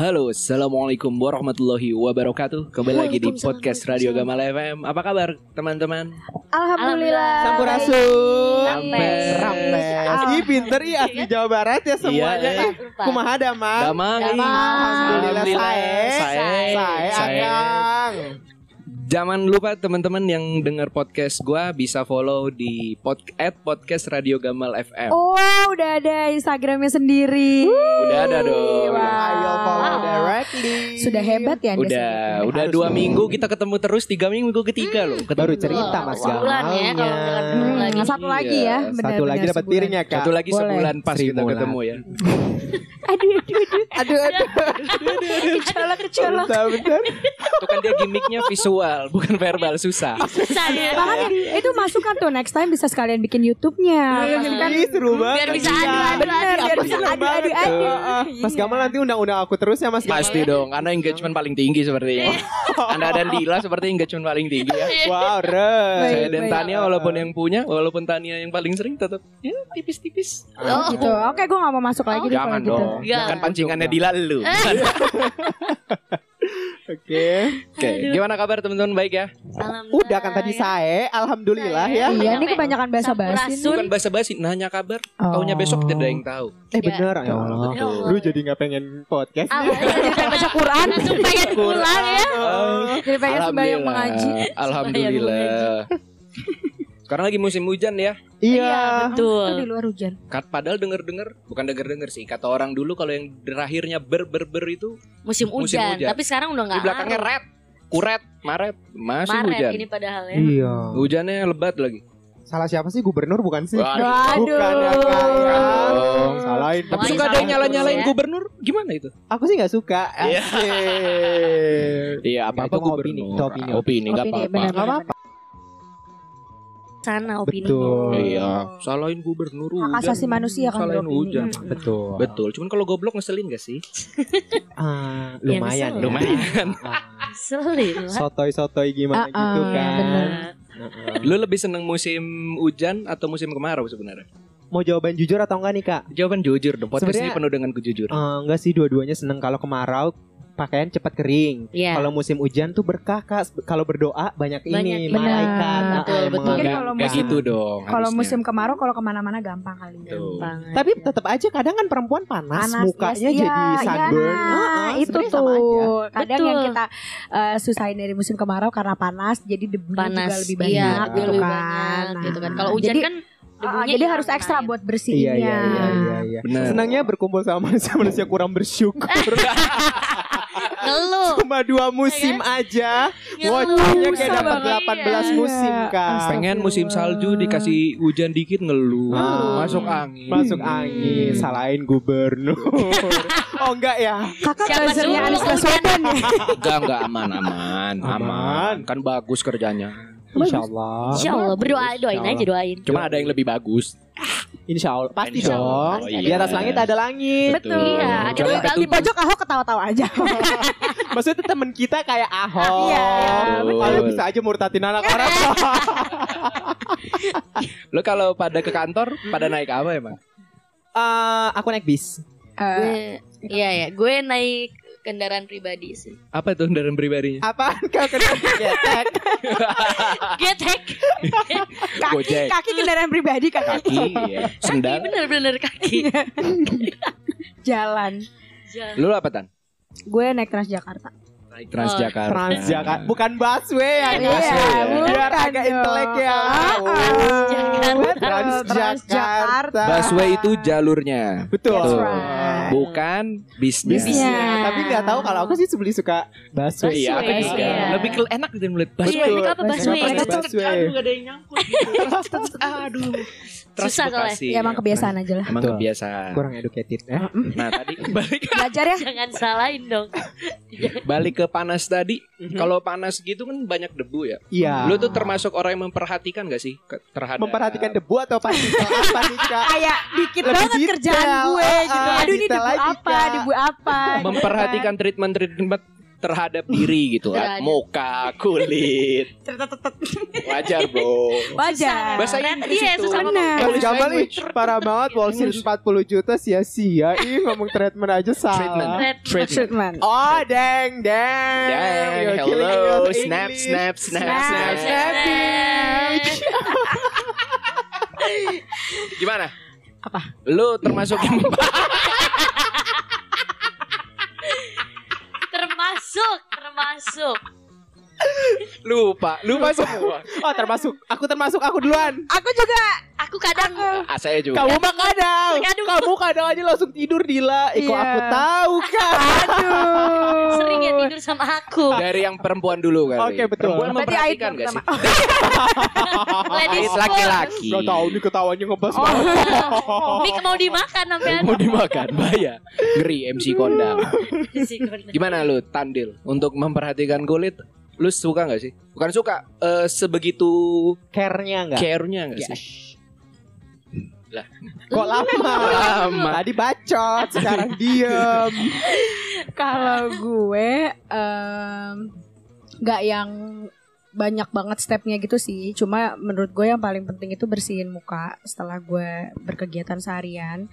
Halo, assalamualaikum warahmatullahi wabarakatuh. Kembali lagi di podcast Radio Gamal FM. Apa kabar teman-teman? Alhamdulillah. Sampurasun. Rampes. Rampes. Ih pinter ih asli Jawa Barat ya semuanya. Iya, Ih, Kumaha damang? Damang. Alhamdulillah. Sae. Sae Sae. Jangan lupa teman-teman yang dengar podcast gua bisa follow di pod at podcast Radio Gamal FM. Oh, udah ada Instagramnya sendiri. Udah ada dong. Wow. Ayo follow Wow. directly. Sudah hebat ya Anda Udah, sebetulnya. udah Harus dua dong. minggu kita ketemu terus tiga minggu ketiga loh. Ketemu Baru cerita Mas Sebulan ya kalau Hmm, lagi. satu lagi Iya. ya. benar, Satu lagi dapat sebulan. piring ya Kak. Satu lagi Boleh. sebulan pas Sri kita ketemu ya. Aduh, aduh, aduh. Aduh aduh. Kecolok, kecolok. Bentar bentar. Itu kan dia gimmicknya visual, bukan verbal susah. Susah ya. Makanya itu masukan tuh next time bisa sekalian bikin YouTube-nya. Masukan Ih, seru banget. Biar bisa Iya. adu, adu, bener biar Aku bisa adu adu. Mas Gamal nanti undang-undang aku terus ya Mas Gamal. Pasti dong, karena engagement paling tinggi sepertinya. Anda dan Dila seperti engagement paling tinggi ya. Wow. Saya dan. Tania walaupun yang punya, walaupun Tania yang paling sering tetap ya tipis-tipis. Oh. Gitu. Oke, gue gak mau masuk lagi deh kalau Jangan gitu. dong, kan pancingannya Dila lu. Oke. Oke, gimana kabar teman-teman baik ya? Alhamdulillah. Udah kan tadi saya, alhamdulillah ya. Iya, ini kebanyakan bahasa basi. Bukan basa-basi, nanya kabar, Oh. taunya besok tidak ada yang tahu. Eh Ya. bener ya Allah. Ya Allah. Lu jadi nggak pengen podcast Ah, nih? Jadi pengen baca Quran. Langsung pengen pulang ya. Oh. Jadi pengen sembahyang mengaji. Alhamdulillah. Sekarang lagi musim hujan ya. Iya. Itu Betul. di luar hujan. Kat padahal denger-denger, bukan denger-denger sih. Kata orang dulu kalau yang terakhirnya ber ber ber itu Musim Musim hujan. hujan. Tapi sekarang udah di nggak belakangnya ngaruh. red, kuret, maret, masih Maret hujan. ini padahal ya. Iya. Hujannya lebat lagi. Salah siapa sih gubernur bukan sih? Waduh. Bukan ya ya. Dong. Salahin. Tapi suka ada yang nyala-nyalain ya. gubernur, gimana itu? Aku sih nggak suka. Iya. Iya, apa-apa gubernur. Itu opini, opini, Opini, apa-apa. benar, Nggak benar, apa-apa. Sana opini. Betul. Iya, salahin gubernur Hak asasi manusia kan salahin hujan. Mm. Betul. Betul, cuman kalau goblok ngeselin gak sih? Ah, Ya, lumayan. ngesel. ya. Lumayan. Ah, Selin lah. Sotoy-sotoy Ah, gimana gitu ah, kan. bener. Heeh. Lu lebih seneng musim hujan atau musim kemarau sebenarnya? Mau jawaban jujur atau enggak nih kak? Jawaban jujur dong. Podcast ini Sebenarnya- penuh dengan kejujuran. Eh, enggak sih dua-duanya seneng kalau kemarau pakaian cepat kering. Iya. Kalau musim hujan tuh berkah kak. Kalau berdoa banyak, Banyak, ini benar. malaikat. Betul, betul. Mungkin kalau musim- gitu dong. Kalau musim kemarau kalau ke mana-mana gampang kali. Tuh. Banget. Tapi tetap aja kadang kan perempuan panas, Panas, mukanya yes, jadi iya, sunburn. iya. Heeh, itu tuh sama aja. kadang Betul. yang kita eh, susahin dari musim kemarau karena panas jadi debunya panas juga lebih banyak iya, gitu lebih kan. banyak gitu kan. Nah, Kalau hujan jadi, kan debunya jadi harus ekstra kan. buat bersihinnya. Iya iya iya iya. iya. Senangnya berkumpul sama manusia-manusia kurang bersyukur. Ngeluh. Cuma dua musim aja. Ngeluh. Wocoknya kayak dapat banget. 18 Iya. musim kak. Pengen musim salju dikasih hujan dikit ngeluh, Ah. masuk angin. Masuk angin, salahin gubernur. oh enggak ya? Kakak Siapa buzzernya Anies? Baswedan ya. Enggak, enggak aman, aman. Aman. Kan bagus kerjanya. Insya Allah. Insya Allah berdoa doain aja doain. Cuma ada yang lebih bagus. Insya Allah. Pasti Insya dong. Oh, Di atas iya. langit ada langit. Betul. Iya, ada yang Di pojok Ahok ketawa-tawa aja. Maksudnya temen kita kayak Ahok. Iya, betul. Lalu bisa aja murtatin anak orang. Lo kalau pada ke kantor, pada naik apa emang? Eh, aku naik bis. Eh, Gue, iya ya, gue naik kendaraan pribadi sih. Apa tuh kendaraan pribadinya? Apaan kau kena getek? Getek. kaki, Gojek. kaki kendaraan pribadi kaki. Kaki, ya. Kaki bener-bener kaki. Jalan. Jalan. Lu apa tan? Gue naik Transjakarta. Naik Transjakarta. Transjakarta. Bukan busway ya. Iya, busway ya. Biar bukan agak dong. intelek ya. Transjakarta. Transjakarta. Busway itu jalurnya. Betul. Tuh. right. Bukan bisnya. Bisnya. Tapi nggak tahu kalau aku sih sebeli suka busway. Iya, aku juga. iya. Lebih enak gitu melihat Iya, busway. ini apa busway? Aduh, gak ada yang nyangkut gitu. Aduh. Terus Susah soalnya. Bekasi. Ya emang kebiasaan aja lah. Emang kebiasaan. Kurang educated ya. Nah tadi balik Belajar ya. Jangan salahin dong. balik ke panas tadi. Kalau panas gitu kan banyak debu ya. Iya. Lu tuh termasuk orang yang memperhatikan gak sih terhadap memperhatikan debu atau partikel apa nih kak? Kayak dikit Lebih banget detail. kerjaan gue gitu. Ah, Aduh ini debu lagi, apa, Kak. debu apa. gitu kan. memperhatikan treatment treatment terhadap diri gitu kan. Terhadap. Muka, kulit. Wajar, Bro. Wajar. Bahasa Red Inggris itu. Gamal nih parah banget Wall Street 40 juta sia-sia Ih ngomong treatment aja Treatment. salah. Treatment. Treatment. Oh deng deng Dang, You're me hello, snap, snap, snap, Snap, snap. Gimana? Apa? Lu termasuk yang Termasuk, termasuk. Lupa, lupa semua. Oh termasuk Aku termasuk aku duluan Aku juga. Aku kadang Ah, saya juga. Kamu mah kadang Terkadang. Kamu kadang aja langsung tidur Dila kok Iya. aku tahu kan Aduh. sering ya tidur sama aku. Dari yang perempuan dulu kali. Oke, betul. Perempuan Berarti memperhatikan gak sih? Ladies laki-laki. Gak tau nih ketawanya ngebahas Oh. banget. Mik mau dimakan sampai Mau dimakan, bahaya. Ngeri MC kondang. Gimana lu, Tandil? Untuk memperhatikan kulit, lu suka gak sih? Bukan suka, eh, sebegitu Care-nya enggak? care-nya gak Ya. sih? Kok lama? Lama. Tadi bacot, sekarang diem. Kalau gue em, nggak yang banyak banget stepnya gitu sih. Cuma menurut gue yang paling penting itu bersihin muka setelah gue berkegiatan seharian.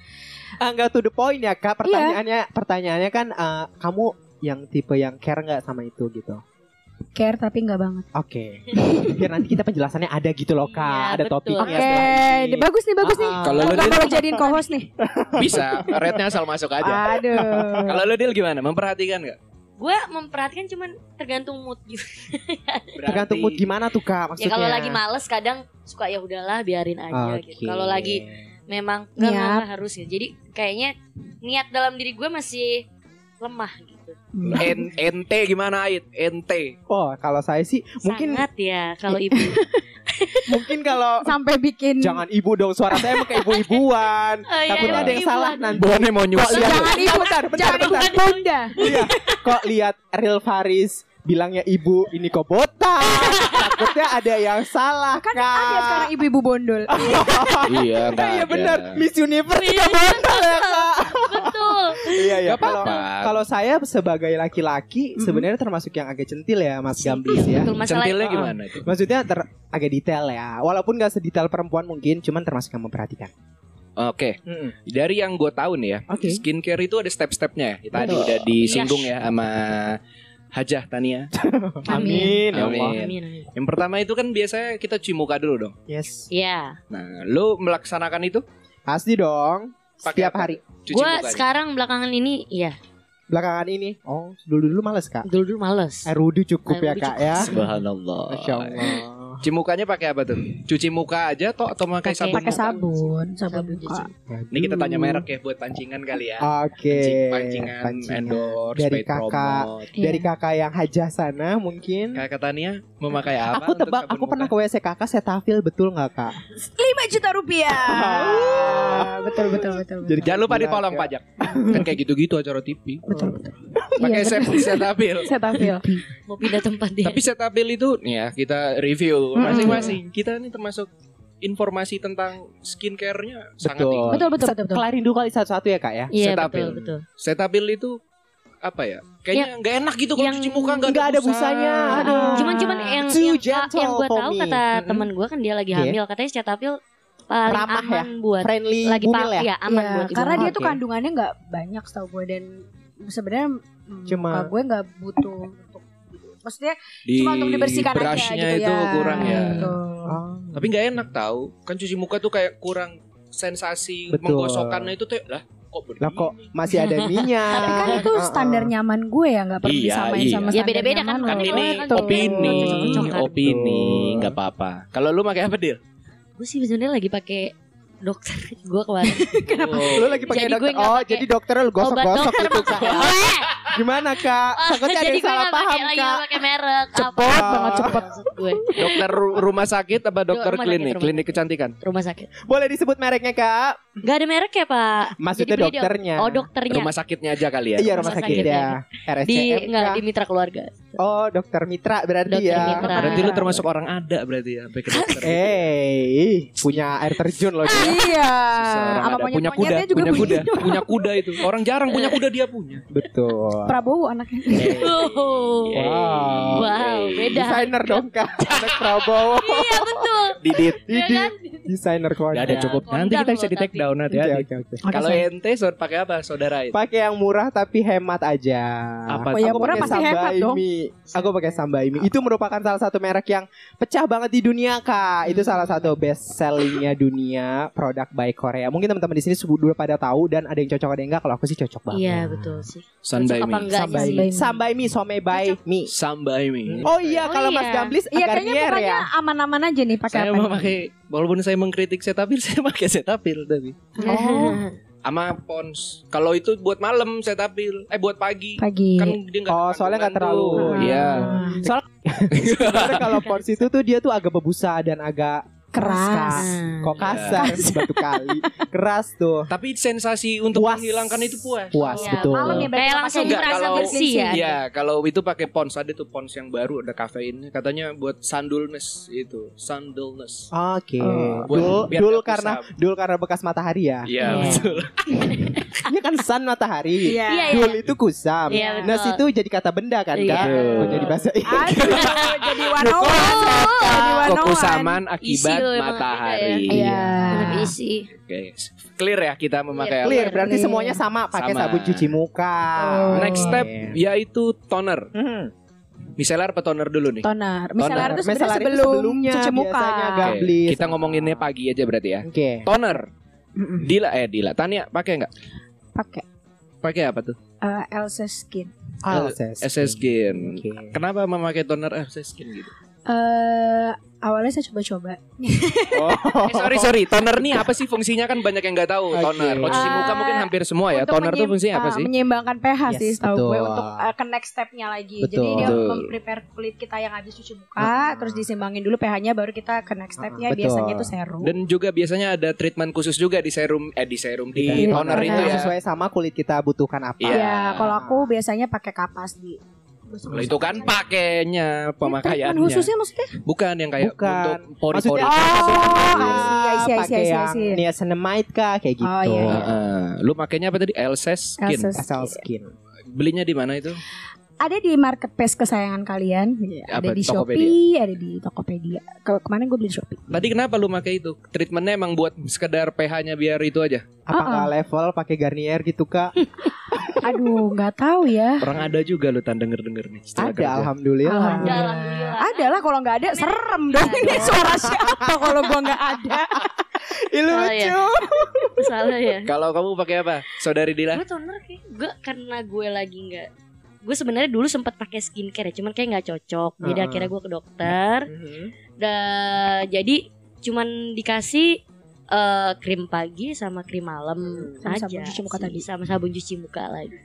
Ah, Enggak to the point ya kak. Pertanyaannya, pertanyaannya kan eh, kamu yang tipe yang care nggak sama itu gitu? Care tapi nggak banget. Oke. Biar nanti kita penjelasannya ada gitu loh kak. Iya, ada betul. topiknya. Oke, ini. ini bagus nih, bagus nih. Ah, Kalau lu Nggak Dil, kalau jadiin co-host nih. bisa, rate-nya asal masuk aja. Aduh. Kalau lu Dil gimana? Memperhatikan gak? Gue memperhatikan cuman tergantung mood gitu. Tergantung mood gimana tuh kak Ya maksudnya. kalau lagi males kadang suka ya udahlah biarin aja gitu. Oke. Kalau lagi memang nggak nggak harus ya. Jadi kayaknya niat dalam diri gue masih lemah gitu. N ente gimana Ait? Ente. Oh kalau saya sih mungkin Sangat ya kalau ibu. mungkin kalau Sampai bikin jangan ibu dong suara saya emang kayak ibu-ibuan. Oh, iya, Takutnya iya, ada yang ibu. salah nanti. Bone mau Kok nyusul. lihat Jangan ibu, bentar, bentar, jangan bentar. bunda. Iya, kok lihat Real Faris bilangnya ibu ini kok botak. Takutnya ada yang salah Kan kak. ada sekarang ibu-ibu bondol. Iya, enggak Iya benar, Miss Universe Iya. bondol ya kak. Betul. Iya iya. Kalau kalau saya sebagai laki-laki sebenarnya termasuk yang agak centil ya Mas Gamblis ya. Betul Centilnya gimana itu? Maksudnya ter- agak detail ya. Walaupun gak sedetail perempuan mungkin, cuman termasuk yang memperhatikan. Oke, dari yang gue tahu nih ya, Oke. skincare itu ada step-stepnya. ya. Tadi Betul. udah disinggung ya sama Hajah Tania. Amin. ya Amin. Allah. Amin. amin. Yang pertama itu kan biasanya kita cuci muka dulu dong. Yes. Iya. Nah, lu melaksanakan itu Pasti dong. Setiap apa? hari. cuci Gue mukanya. sekarang belakangan ini iya. Belakangan ini. Oh, dulu dulu males kak. Dulu dulu males. Air wudhu cukup Air ya kak cukup. ya. Subhanallah. Masya Allah. Cuci mukanya pakai apa tuh? Cuci muka aja toh atau pakai sabun? Pakai muka? sabun, sabun Sabun muka. Ini kita tanya merek ya buat pancingan kali ya. Oke. Pancing- pancingan, endorse, Dari kakak. promote. Dari kakak yang hajah sana mungkin. Kakak Tania memakai apa? Aku tebak, aku pernah ke muka? WC kakak Setafil betul nggak kak? 5 juta rupiah. betul betul betul. Jadi Jangan lupa ditolong Kak. pajak. kan kayak gitu-gitu acara TV. betul betul. Pakai Iya, set setabil. Setafil. Mau pindah tempat dia. Tapi setabil itu nih ya kita review Hmm. masing-masing. Kita ini termasuk informasi tentang skincare-nya sangat Betul. tinggi. Betul betul betul betul. Kelarin dulu kali satu-satu ya kak ya. Iya Setapil. betul betul. Setabil itu apa ya? Kayaknya nggak enak gitu kalau cuci muka nggak nggak ada busanya, aduh. Cuman cuman yang yang, yang gue tahu me. kata teman gue kan dia lagi Oke. hamil katanya Cetaphil paling Ramah ya? aman buat Friendly lagi bumil ya. ya aman Iya, buat karena dia tuh kandungannya nggak banyak setahu gue dan sebenarnya Cuma- gue nggak butuh maksudnya di cuma untuk dibersihkan aja gitu itu ya. kurang ya. Betul. Oh. Tapi nggak enak tahu. Kan cuci muka tuh kayak kurang sensasi Betul. menggosokkannya itu tuh lah kok begini. Lah kok masih ada minyak. Tapi kan itu standar nyaman gue ya nggak perlu Iya, disamain iya. sama Ya, standar beda-beda kan, nyaman Kan ini Betul. opini, opini, nggak apa-apa. Kalau lu pakai apa Dil? Gue sih sebenarnya lagi pakai dokter gue kemarin. Oh. Lu lagi pakai Jadi gue dokter. nggak Oh, jadi dokternya lu gosok-gosok dokter gitu kak. ya. Eh, Gimana kak? Takutnya ada jadi yang gue salah nggak paham lagi kak. nggak pakai merek. Cepet apa. banget, cepet. Gue Dokter ru- rumah sakit apa dokter Rumah sakit, klinik? rumah- Klinik kecantikan. rumah sakit. Boleh disebut mereknya kak? Gak ada merek ya pak? Maksudnya di- dokternya. Oh dokternya. Rumah sakitnya aja kali ya. Iya rumah Rumah sakit sakit ya. di RSCM enggak kah? di mitra keluarga. Oh dokter mitra berarti Dokter ya. mitra. Berarti lu termasuk orang ada berarti ya sampai ke dokter. Eh, punya air terjun loh. Iya. Ada punya kuda, juga punya kuda, punya. punya kuda itu. Orang jarang punya kuda dia punya. Betul. Prabowo anaknya. Oh. Wow. Wow, beda. Desainer dong kak. Anak Prabowo. Iya betul. Didit. Iya Didi. kan? Desainer kondang. ada cukup. Nanti kita bisa di take down Oke hati-hati. oke oke. Kalau ente so, pakai apa saudara itu? Pakai yang murah tapi hemat aja. Apa Oh, yang Aku murah pakai pasti hemat dong. Aku pakai Sambaimi. Itu merupakan salah satu merek yang pecah banget di dunia kak. Itu salah satu best sellingnya dunia produk by Korea. Mungkin teman-teman di sini sudah pada tahu dan ada yang cocok ada yang enggak. Kalau aku sih cocok banget. Iya betul sih. Apa mi. enggak Sambaimi. sih? Sambaimi, some by mi. Sambai mi. Oh iya, Oh kalau iya. Mas Gamblis Iya kayaknya Garnier ya. aman-aman aja nih pakai Saya apa. mau nih? pakai walaupun saya mengkritik Cetaphil, saya pakai Cetaphil tapi Oh. sama Pons. Kalau itu buat malam Cetaphil, eh buat pagi. Pagi. Kan dia nggak Oh, soalnya nggak terlalu. Iya. Ah. Sebenarnya kalau Pons itu tuh dia tuh agak berbusa dan agak Keras. Kak. Kok kasar batu kali. Keras tuh. Tapi sensasi untuk Puas. menghilangkan itu puas. Puas Iya, betul. malam ya, Kayak langsung Enggak, merasa kalau- bersih ya. Iya, kalau itu pakai Pons ada tuh Pons yang baru ada kafeinnya katanya buat sandulness itu, sandulness. Oke. Oh. Dul, Buat- biar dul nggak karena dul karena bekas matahari ya. Iya, Iya. betul. Ini kan sun matahari. Iya. Iya, iya. Dul itu kusam. Iya, betul. Nas itu jadi kata benda kan Iya. kak? Betul. Kok jadi bahasa Aduh, jadi. Jadi wanoan. Kekusaman akibat Isi matahari. Iya. Anak isi. Oke, clear ya kita memakai? Clear, berarti semuanya sama pakai Sama. sabun cuci muka. Oh. Next step yaitu toner. Hmm. Micellar apa toner dulu nih? Toner. Misalnya itu sebenarnya sebelum sebelumnya cuci muka. biasanya, Gamblis. kita ngomonginnya pagi aja berarti ya. Oke. Toner. Dila eh Dila, Tania pakai nggak? Pakai Pakai apa tuh? eh, Elsa Skin. Alses. SS Skin. Oke. Kenapa memakai toner SS Skin gitu? Eh awalnya saya coba-coba. Oh. Eh, sorry sorry, toner nih apa sih fungsinya kan banyak yang nggak tahu Oke. toner. Kalau cuci muka Eh, mungkin hampir semua ya. Toner tuh fungsinya apa eh, sih? Menyeimbangkan pH Yes, sih setahu gue untuk eh, ke next stepnya lagi. Betul. Jadi dia memprepare kulit kita yang habis cuci muka, terus disimbangin dulu pH-nya baru kita ke next stepnya. Betul. Biasanya itu serum. Dan juga biasanya ada treatment khusus juga di serum eh di serum di Di toner toner. itu ya. Sesuai sama kulit kita butuhkan apa. Iya. Ya, kalau aku biasanya pakai kapas di Kalau itu kan pakainya pemakaiannya. khususnya maksudnya? Bukan yang kayak Bukan. untuk pori-pori. Maksudnya Oh, apa tuh? I see, I see, I see, pakai I see, I yang see. niacinamide kah kayak gitu. Oh, iya, iya. Heeh. lu makainya apa tadi? Elses Skin. Elsa Asal skin. Belinya di mana itu? Ada di marketplace kesayangan kalian, Apa, ada di Tokopedia? Shopee, ada di Tokopedia. Ke kemarin gue beli Shopee. Tadi kenapa lu pakai itu? Treatmentnya emang buat sekedar pH-nya biar itu aja. Apa Uh-uh. nggak level pakai Garnier gitu kak? Aduh, nggak tahu ya. Orang ada juga lu tan denger-denger nih. setelah Ada kerja. alhamdulillah. Alhamdulillah. Alhamdulillah. Ada lah kalau nggak ada serem dong ini suara siapa kalau gua nggak ada. Ih, Salah ya? lucu. Salah ya. Kalau kamu pakai apa? Saudari Dila? Gue toner kayak gue karena gue lagi nggak gue sebenarnya dulu sempat pakai skincare ya, cuman kayak nggak cocok. Jadi Heeh. akhirnya gue ke dokter. Mhm. Dan jadi cuman dikasih eh, krim pagi sama krim malam Sama aja. sabun cuci muka tadi. Sama sabun cuci muka lagi.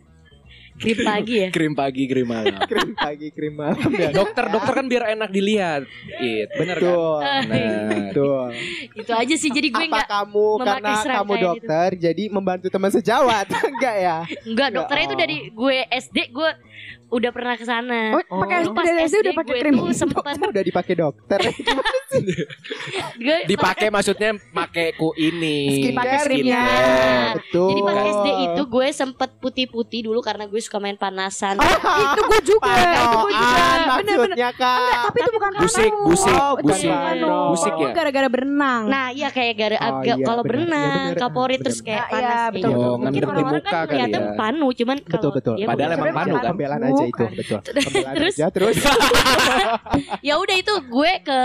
Krim pagi ya. Krim pagi, krim malam. Krim pagi, krim malam. dan- dokter, dokter kan biar enak dilihat. It, bener kan? Betul. Nah, Betul. Itu aja sih. Jadi gue Apa nggak kamu memakai karena kamu serangkaian itu. dokter jadi membantu teman sejawat? Enggak ya? Enggak, Ya, dokternya itu oh. dari gue SD gue udah pernah ke sana. Oh, pakai Oh. Pas SD SD udah pakai krim. Kamu udah dipakai dokter. dipakai maksudnya pakai ku ini. Pakai krimnya. Betul. Jadi pas SD itu gue sempet putih-putih dulu karena gue suka main panasan. itu gue juga, itu gue juga. Bener-bener. kak. Tapi itu bukan Gusik, panu. gusik, Oh, bukan gusik. panu. Gusik ya? Gara-gara berenang. Nah, iya kayak gara Oh, agak iya, kalau. Iya, berenang, benar. kapori Benar, terus kayak iya, panas betul, kayak betul. gitu. Oh, Mungkin orang-orang muka kan kali kelihatan ya. panu, cuman kalau Betul betul. Padahal emang panu kan? Pembelaan aja itu, Bukan. betul. Terus? aja terus. ya udah itu gue ke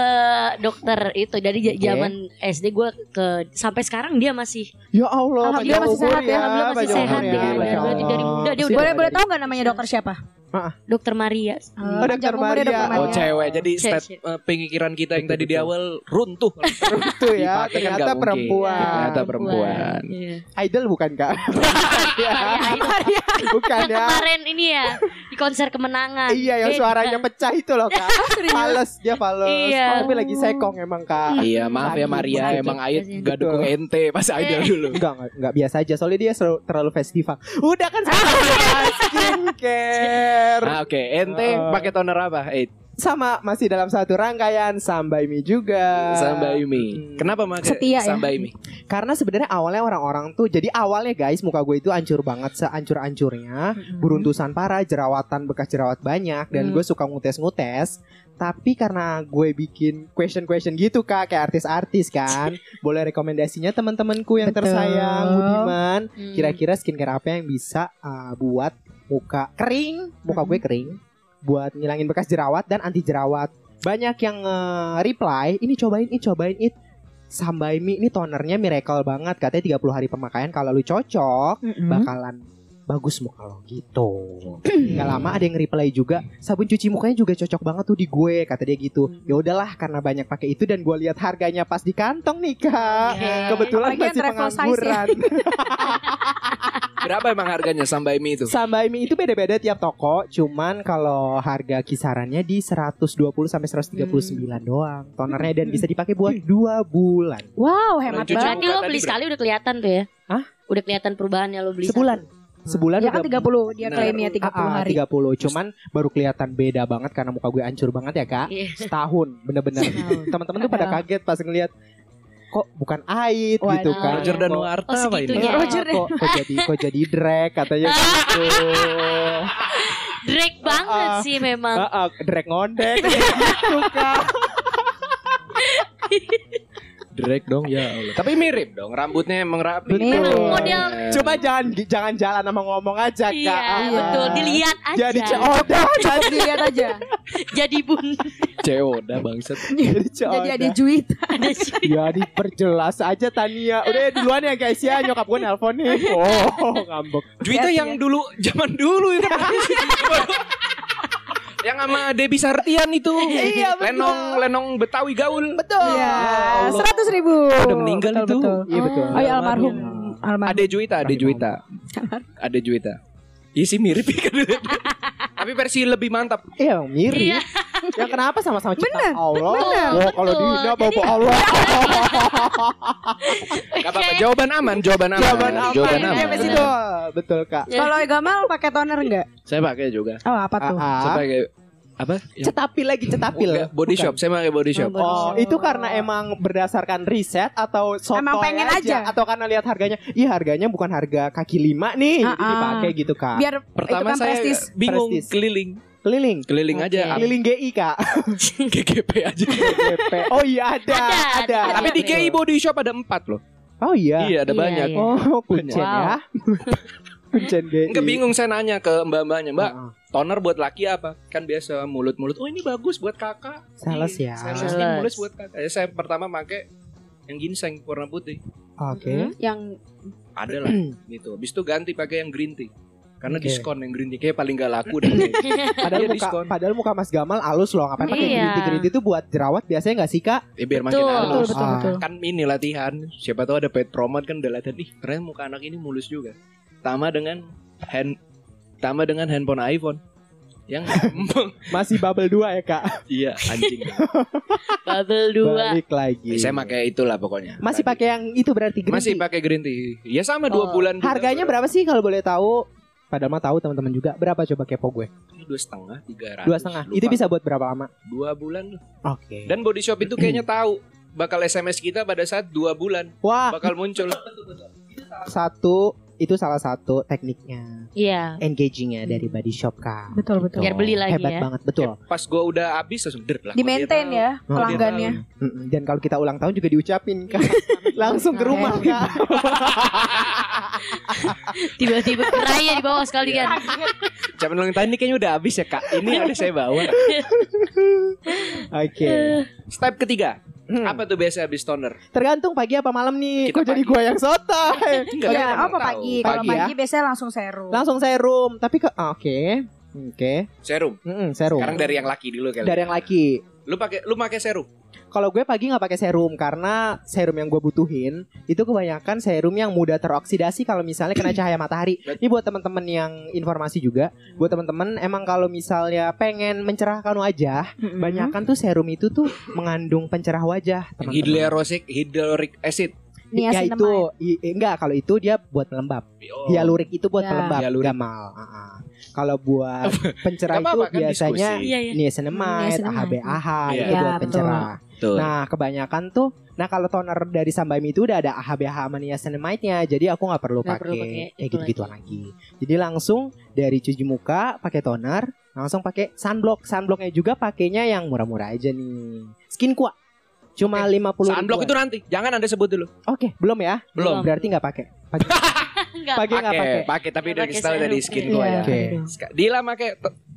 dokter itu dari Oke. zaman SD gue ke sampai sekarang dia masih Ya Allah, Alhamdulillah panjang masih sehat ya, ya, alhamdulillah masih sehat ya. Berarti dari muda dia udah- boleh boleh tahu nggak namanya dokter siapa? Ah. Dokter Maria. Oh, umur ya, Maria. Dr. Oh Maria. cewek Jadi Cewek, stat cewek. eh, pemikiran kita yang Betul, tadi di awal runtuh Itu ya, Dipakai kan ternyata mungkin. perempuan. Ternyata perempuan. Iya. Idol bukan kak? ya, Maria, bukan ya. kemarin ini ya di konser kemenangan. Iya yang suaranya pecah itu loh kak. Fales dia fales. Iya. Tapi lagi sekong emang kak. Iya maaf ya Maria. Emang Ait Kasian. gak dukung ente Pas idol dulu Enggak, enggak, enggak biasa aja Soalnya dia terlalu festival Udah kan sama skincare Nah oke Ente Uh. pakai toner apa? Eh Sama masih dalam satu rangkaian Sambaimi juga Samba Yumi Hmm. Kenapa pakai Setia ya? Samba Yumi? Karena sebenarnya awalnya orang-orang tuh Jadi awalnya guys muka gue itu hancur banget Seancur-ancurnya Beruntusan parah Jerawatan bekas jerawat banyak Dan Hmm. gue suka ngutes-ngutes Tapi karena gue bikin question-question gitu kak Kayak artis-artis kan Boleh rekomendasinya teman-temanku yang Betul. tersayang Budiman Hmm. Kira-kira skincare apa yang bisa uh, buat muka kering, muka gue kering, buat ngilangin bekas jerawat dan anti jerawat. Banyak yang uh, reply, ini cobain, ini cobain it. Sambaimi ini tonernya miracle banget, katanya 30 hari pemakaian kalau lu cocok Mm-mm. bakalan bagus muka lo gitu. Gak lama ada yang reply juga, sabun cuci mukanya juga cocok banget tuh di gue, kata dia gitu. Ya udahlah karena banyak pakai itu dan gue lihat harganya pas di kantong nih kak. Oke. Kebetulan Apalagi masih pengangguran. Berapa emang harganya Samba Yumi itu? Sambaimi itu beda-beda tiap toko, cuman kalau harga kisarannya di 120 sampai 139 doang. Tonernya dan bisa dipakai buat dua bulan. Wow, hemat banget. Berarti lo beli sekali udah kelihatan tuh ya? Hah? Udah kelihatan perubahannya lo beli Sebulan. satu. Sebulan Ya kan udah 30, dia Nah. klaimnya 30 Ah, ah, hari. 30. Cuman baru kelihatan beda banget karena muka gue hancur banget ya, Kak. Iya. Setahun bener-bener. Teman-teman tuh pada kaget pas ngeliat kok bukan ait Waduh. gitu kan. Roger dan Nuarta Oh, apa ini? segitunya. Roger kok, kok jadi kok jadi drag katanya gitu. Drake banget Ah, sih memang. Ah, ah, drag ngondek gitu Kak. Drake dong ya Allah. Tapi mirip dong Rambutnya emang rapi Betul. Mirip. Model- Coba jangan jangan jalan sama ngomong aja, Kak. Iya, Ah, betul. Dilihat aja. Jadi ceoda Jadi lihat aja. Jadi bun. Ceoda bangsat Jadi ceoda. Jadi ada juit. Ada sih. Ya diperjelas aja Tania Udah ya duluan ya guys ya Nyokap gue nelpon nih Oh ngambek Juwita Hati-hati yang dulu Zaman dulu itu Yang sama Debbie Sartian itu Iya, betul. Lenong Lenong Betawi gaul Betul Iya, Allah. seratus ribu. Udah meninggal betul, itu. Betul. Iya betul Oh ya almarhum. Almarhum. Ade Juwita Ade Juwita Ade Juwita Iya sih mirip Tapi versi lebih mantap Iya mirip Iya. Ya kenapa sama-sama ciptaan Bener, Allah bener. Oh kalau bapak Jadi- Allah Gak apa-apa Jawaban aman Jawaban aman Jawaban aman Jawaban Iya, aman betul Betul kak Kalau Gamal pakai toner enggak? Saya pakai juga Oh, apa tuh? Ah, Saya ah. pakai Apa? Yang- Cetapil lagi cetapil Enggak, Body Bukan. shop Saya pakai body shop Oh, shop. itu karena emang berdasarkan riset atau sotoy Emang pengen aja. atau karena lihat harganya? Iya, harganya bukan harga kaki lima nih, Ah, jadi ah. dipakai gitu, Kak. Biar Pertama itu kan saya prestis. bingung Prestis. Keliling Keliling. Keliling Oke. aja Keliling GI, Kak. GGP aja GP. Oh iya ada, Ada, ada. ada. Tapi di GI body shop ada empat loh Oh iya. Iya ada Iya, banyak iya. Oh, kuncen Wow. ya. Enggak bingung saya nanya ke mbak-mbaknya Mbak Ah, ah. toner buat laki apa? Kan biasa mulut-mulut. Oh ini bagus buat kakak. Sales Ih, ya. Sales Sales. ini mulus buat kakak. Ya, saya pertama pakai yang ginseng warna putih. Oke. Yang Ada lah gitu. Habis itu ganti pakai yang green tea. Karena Oke. diskon yang green tea kayak paling gak laku deh. Padahal Iya, muka diskon. padahal muka Mas Gamal halus loh. Ngapain pakai Iya. green tea green tea itu buat jerawat biasanya nggak sih, Kak? ya biar makin Betul. halus. betul betul Ah. betul. Kan ini latihan. Siapa tahu ada paid promote kan udah latihan. Ih ternyata muka anak ini mulus juga. Tama dengan hand Tama dengan handphone iPhone yang Masih bubble 2 ya, Kak? iya anjing. Bubble dua. Balik lagi. Saya pakai itulah pokoknya. Masih pakai yang itu berarti green Masih pakai green tea. Ya sama dua Oh. bulan. Harganya berapa sih kalau boleh tahu? Padahal mah tahu teman-teman juga. Berapa coba kepo gue? dua setengah tiga ratus Dua setengah. Itu bisa buat berapa lama? dua bulan Oke. dan body shop itu kayaknya tahu bakal sms kita pada saat dua bulan Wah, bakal muncul satu itu salah satu tekniknya Iya. engagingnya dari body shop kak. Betul betul. Biar beli lagi Hebat ya. banget betul. pas gua udah habis langsung der lah Di maintain ya Oh, pelanggannya. Mm-mm. Dan kalau kita ulang tahun juga diucapin kak. Langsung ke rumah kak. Tiba-tiba raya di bawah sekalian. Zaman ulang tahun ini kayaknya udah habis ya kak ini ada saya bawa Oke. step ketiga Hmm. apa tuh biasa habis toner Tergantung pagi apa malam nih. Kita Kok jadi pagi. gua yang sotoy? Enggak, Ya, apa tahu. pagi? Kalau Pagi ya? pagi biasanya langsung serum. Langsung serum. Tapi ke ah, oke. Oke. Serum. Mm-mm, serum. Sekarang dari yang laki dulu kali. dari yang laki. Lu pakai lu pakai serum. Kalau gue pagi nggak pakai serum karena serum yang gue butuhin itu kebanyakan serum yang mudah teroksidasi kalau misalnya kena cahaya matahari. Ini buat teman-teman yang informasi juga, buat teman-teman emang kalau misalnya pengen mencerahkan wajah, Mm-mm. banyakan tuh serum itu tuh mengandung pencerah wajah. Hyaluronic hyaluronic acid. Ya itu i- enggak kalau itu dia buat pelembab. Oh. Hialurik itu buat Ya. pelembab Hialurik. gamal. Ah-ah. Kalau buat pencerah itu apa-apa, kan biasanya. Iya iya. niacinamide. AHBAH Iya. itu Ya, buat betul. Tuh. Nah, kebanyakan tuh Nah, kalau toner dari Sambaimi itu udah ada AHBH sama niacinamide-nya. Jadi aku nggak perlu Nggak perlu pakai kayak itu gitu-gituan lagi. Jadi langsung dari cuci muka pakai toner, langsung pakai sunblock. Sunblocknya juga pakainya yang murah-murah aja nih. Skin Qua. Cuma Oke. 50 Sunblock itu nanti. Jangan Anda sebut dulu. Oke, belum ya? Belum. Berarti nggak pakai. Pakai Enggak. pakai nggak pakai. Pakai, pakai tapi udah kita dari skin Iya. gua ya. Oke. Ska- Dila pakai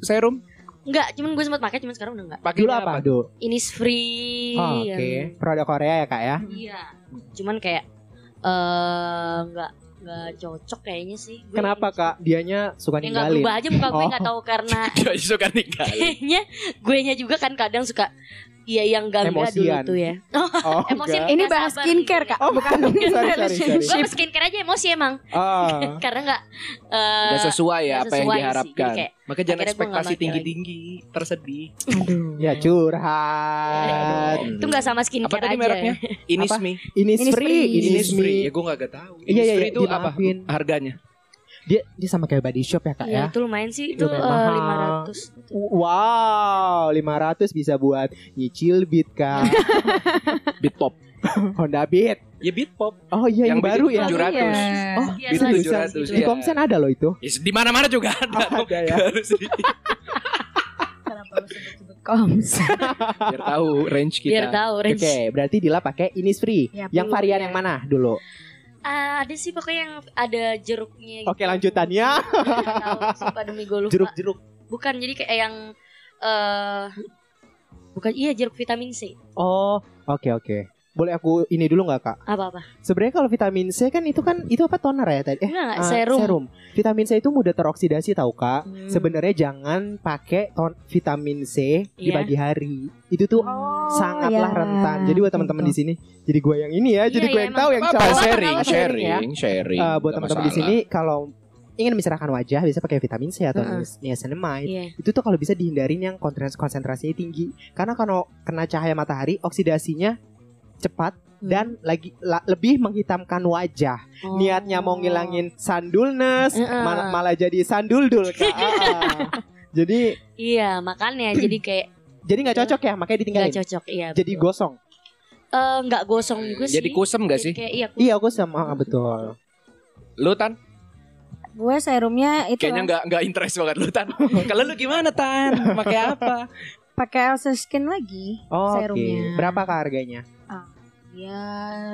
serum? Enggak, cuman gue sempat pakai cuman sekarang udah enggak. Pakai Dulu apa, Do? Innisfree. Oh, Oke, yang- produk Korea ya, Kak ya? Iya. Cuman kayak eh enggak enggak cocok kayaknya sih. Gue Kenapa, Kak? Dianya suka Ya enggak ninggalin. berubah aja muka gue Oh. enggak tahu karena Dia suka ninggalin. kayaknya gue nya juga kan kadang suka Iya yang gangga dulu Emosian. tuh ya. Oh, Emosi enggak. Ini Nggak bahas skincare kak, Oh, bukan sorry, sorry, sorry. Gue skincare aja emosi emang Ah. karena enggak eh Udah sesuai ya nggak apa yang sesuai sih. diharapkan. Kayak, Maka jangan nggak ekspektasi tinggi-tinggi, tersedih. Ya curhat. itu enggak sama skincare Apa tadi aja. mereknya? Innisme. Innisfree, Innisfree. Innisfree. Ya gue gak tahu. Iya, iya, Innisfree iya, itu apa harganya? Dia dia sama kayak body shop ya, Kak Iya, ya? itu lumayan sih. Itu eh, mahal. 500. Wow, 500 bisa buat nyicil beat Kak. Beat Pop. Honda Beat. Ya Beat Pop. Oh iya yang, Yang baru ya. 700. Oh, Iya, seriusan. 700 Di ya. Komsen ada loh itu. Ya, di mana-mana juga ada. Oh, ada ya. Harus di- Kenapa lu sebut-sebut koms? Biar tahu range kita. Biar tahu Oke, range. berarti Dila pakai Innisfree. Ya, yang varian ya. yang mana dulu? Ah, ada sih pokoknya yang ada jeruknya gitu. Oke, lanjutannya sumpah demi gue lupa. jeruk-jeruk. Bukan jadi kayak yang eh bukan iya jeruk vitamin C. Oh, oke oke. Boleh aku ini dulu nggak kak? Apa-apa? Sebenarnya kalau vitamin C kan itu kan itu apa toner ya tadi? Eh, Enggak, enggak, ah, serum. Vitamin C itu mudah teroksidasi tahu kak. Hmm. Sebenarnya jangan pakai ton vitamin C di Iya. pagi hari. Itu tuh Oh, sangatlah ya. rentan. Jadi buat teman-teman di Gitu. sini, jadi gue yang ini ya, jadi gue iya, yang tahu yang Apa cowok. sharing, Apa sharing ya? sharing, sharing. Eh, buat teman-teman di sini kalau ingin mencerahkan wajah bisa pakai vitamin C atau Heeh. niacinamide. Iya. Itu tuh kalau bisa dihindarin yang konsentrasi konsentrasinya tinggi. Karena kalau kena cahaya matahari oksidasinya cepat Hmm. dan lagi la- lebih menghitamkan wajah. Oh. Niatnya mau ngilangin sandulness Heeh. malah, malah jadi sanduldul Kak. Ah, jadi Iya, makanya jadi kayak jadi nggak cocok ya, makanya ditinggalin. nggak cocok. Iya. Jadi betul. gosong. Eh, nggak gosong juga sih. Jadi kusem gak Jadi sih? Kayak iya. Iya, aku sama ah, betul. Lu Tan? Gue serumnya itu Kayaknya nggak nggak interest banget lu Tan. Kalau lu gimana Tan? Pakai apa? pakai Elsa Skin lagi Oh, Oke. serumnya. Berapa kak harganya? Ya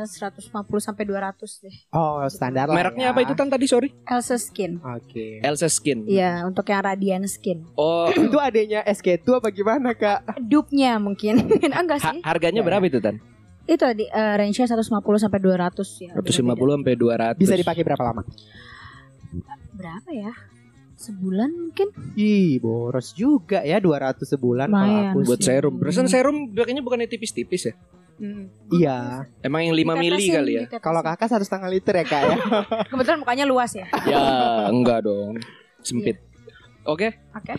150 sampai 200 deh. Oh, standar lah. Mereknya ya. apa itu Tan tadi sorry? Elsa Skin. Oke. Elsa Skin. Iya, untuk yang Radiant Skin. Oh, itu adanya SK2 apa gimana kak? Dupe-nya mungkin. Enggak ha- sih. harganya Ya. berapa itu Tan? Itu di eh, range-nya 150 sampai 200 ya. 150 sampai 200. Bisa dipakai berapa lama? Berapa ya? Sebulan mungkin? Ih, boros juga ya 200 sebulan kalau Lumayan aku buat serum. Perasaan serum pakainya bukannya tipis-tipis ya? Iya. Emang yang 5 mili kali ya? Kalau kakak satu setengah liter ya kak ya. kebetulan mukanya luas ya. ya, enggak dong. Sempit. Oke. Oke.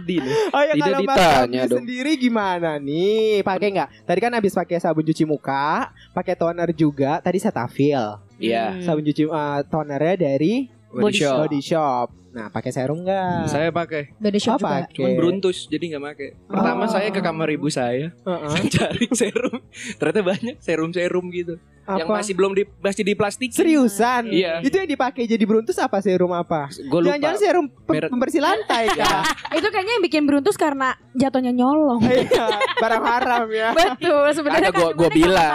Di nih. Oh ya Tidak kalau ditanya dong. sendiri gimana nih? Pakai nggak? Tadi kan habis pakai sabun cuci muka, pakai toner juga. Tadi Cetaphil. Iya. Hmm. Sabun cuci eh, tonernya dari Body shop. Body Shop. Nah, pakai serum nggak? Saya pakai. Body Oh, shop juga. pakai. Cuman beruntus jadi nggak pakai. Pertama Oh. saya ke kamar ibu saya Heeh. cari serum. Ternyata banyak serum-serum gitu. Yang Apa? masih belum di masih di plastik. Seriusan? Iya. Itu yang dipakai jadi beruntus apa serum apa? Gue lupa. Jangan-jangan serum Merek. pembersih lantai kak? Itu kayaknya yang bikin beruntus karena jatuhnya nyolong. Iya, barang haram ya. Betul, sebenarnya Ada gua- kan nggak bilang.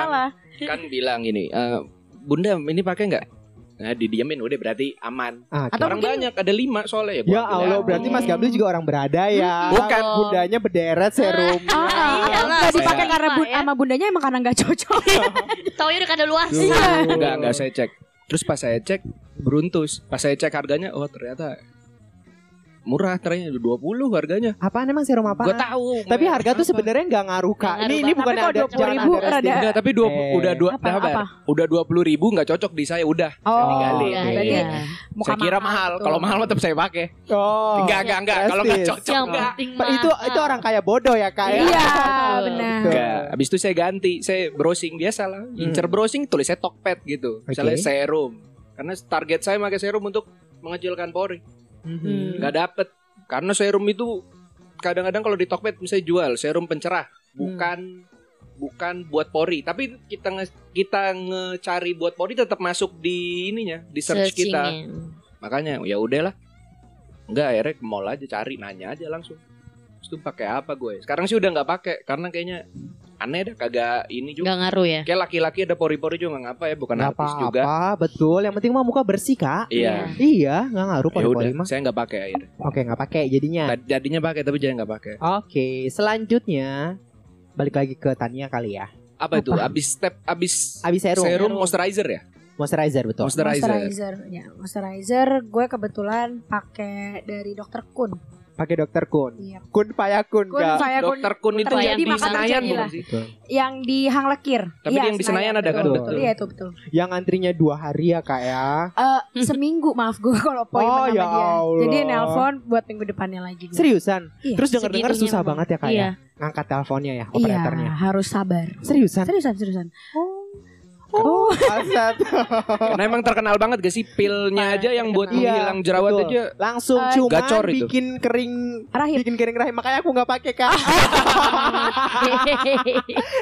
Kan bilang ini, "Eh, Bunda ini pakai nggak? Nah, didiamin udah berarti aman. Ah, Atau orang mungkin- banyak, ada lima soalnya ya. Ya Allah, berarti Mas Gamli juga orang berada ya. Bukan. bundanya berderet serum. Ah, ah, Iya lah, nggak dipakai saya- karena bu- ya. sama bundanya emang karena nggak cocok. Tau ya udah kada luas. Enggak, enggak saya cek. Terus pas saya cek beruntus. Pas saya cek harganya, oh ternyata murah ternyata 20 harganya. Apaan emang serum apa? Gua tahu. Tapi harga tuh sebenarnya nggak ngaruh kak. Ini ini bukan ada 20.000 jangan underestimate. rada- Enggak, tapi dua, Eh. udah dua Apa, apa? Udah 20 ribu nggak cocok di saya udah. Oh, Saya tinggalin. Iya, berarti iya. saya kira mahal. Kalau mahal tetap saya pakai. Oh. enggak, enggak, enggak. Kalau enggak cocok Yang enggak. itu itu orang kaya bodoh ya kak. ya? Iya, benar. Enggak. Habis itu saya ganti. Saya browsing biasa lah. Incer browsing tulisnya Tokped gitu. Misalnya serum. Karena target saya pakai serum untuk mengecilkan pori. Mhm. Nggak dapet. Karena serum itu kadang-kadang kalau di Tokped bisa jual serum pencerah, bukan bukan buat pori. Tapi kita nge, kita ngecari buat pori tetap masuk di ininya, di search kita. Searchingnya. Makanya ya udahlah. Enggak, akhirnya ke mall aja cari nanya aja langsung. Terus itu pakai apa gue? Sekarang sih udah nggak pakai karena kayaknya aneh dah kagak ini juga. Nggak ngaruh ya. Kayak laki-laki ada pori-pori juga nggak ngapa ya, bukan Nggak artis juga. apa-apa, betul. Yang penting mah muka bersih kak. Iya. Iya, nggak ngaruh Ya pori-pori udah, mah. saya nggak pakai akhirnya. Oke, nggak pakai jadinya. Jadinya pakai tapi jangan nggak pakai. Oke, selanjutnya balik lagi ke Tania kali ya. Apa, itu? Abis step abis Abis serum, serum moisturizer ya? moisturizer betul. Moisturizer. Moisturizer, ya moisturizer. Gue kebetulan pakai dari Dokter Kun. Pakai dokter Kun. Iya. Kun payakun Kun Kun Dokter Kun itu yang di Senayan bukan sih? Betul. yang di Hang Lekir. Tapi Iya, yang di Senayan ada kan? betul, Betul. Iya itu betul. Yang antrinya dua hari ya kak ya. Eh, seminggu maaf gue kalau poin Oh, sama ya dia. Allah. Jadi nelpon buat minggu depannya lagi. gue. Seriusan? Iya. Terus denger-dengar Segitunya susah memang. banget ya kak Iya. ya. Ngangkat teleponnya ya operatornya. Iya, harus sabar. Seriusan? Seriusan, seriusan. Oh, Aset. Karena emang terkenal banget gak sih pilnya aja yang buat Iya, menghilang jerawat betul. aja. Langsung Eh, cuma gacor itu. bikin kering Rahim. bikin kering rahim makanya aku nggak pakai kak.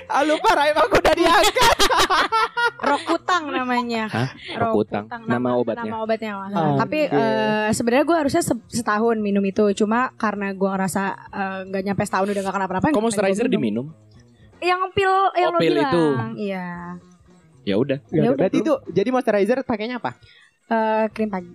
ah, lupa rahim aku udah diangkat. Rokutang namanya. Hah? Rokutang? Nama obatnya? Nama obatnya kalau nggak salah. Oke. Tapi eh, sebenarnya gue harusnya se- setahun minum itu. Cuma karena gue ngerasa eh, nggak nyampe setahun udah gak kenapa-napa. Kok moisturizer diminum? Yang pil yang Oh, lo pil bilang. itu. Iya. Ya udah. Ya, udah, berarti itu jadi moisturizer pakainya apa? Eh, krim pagi.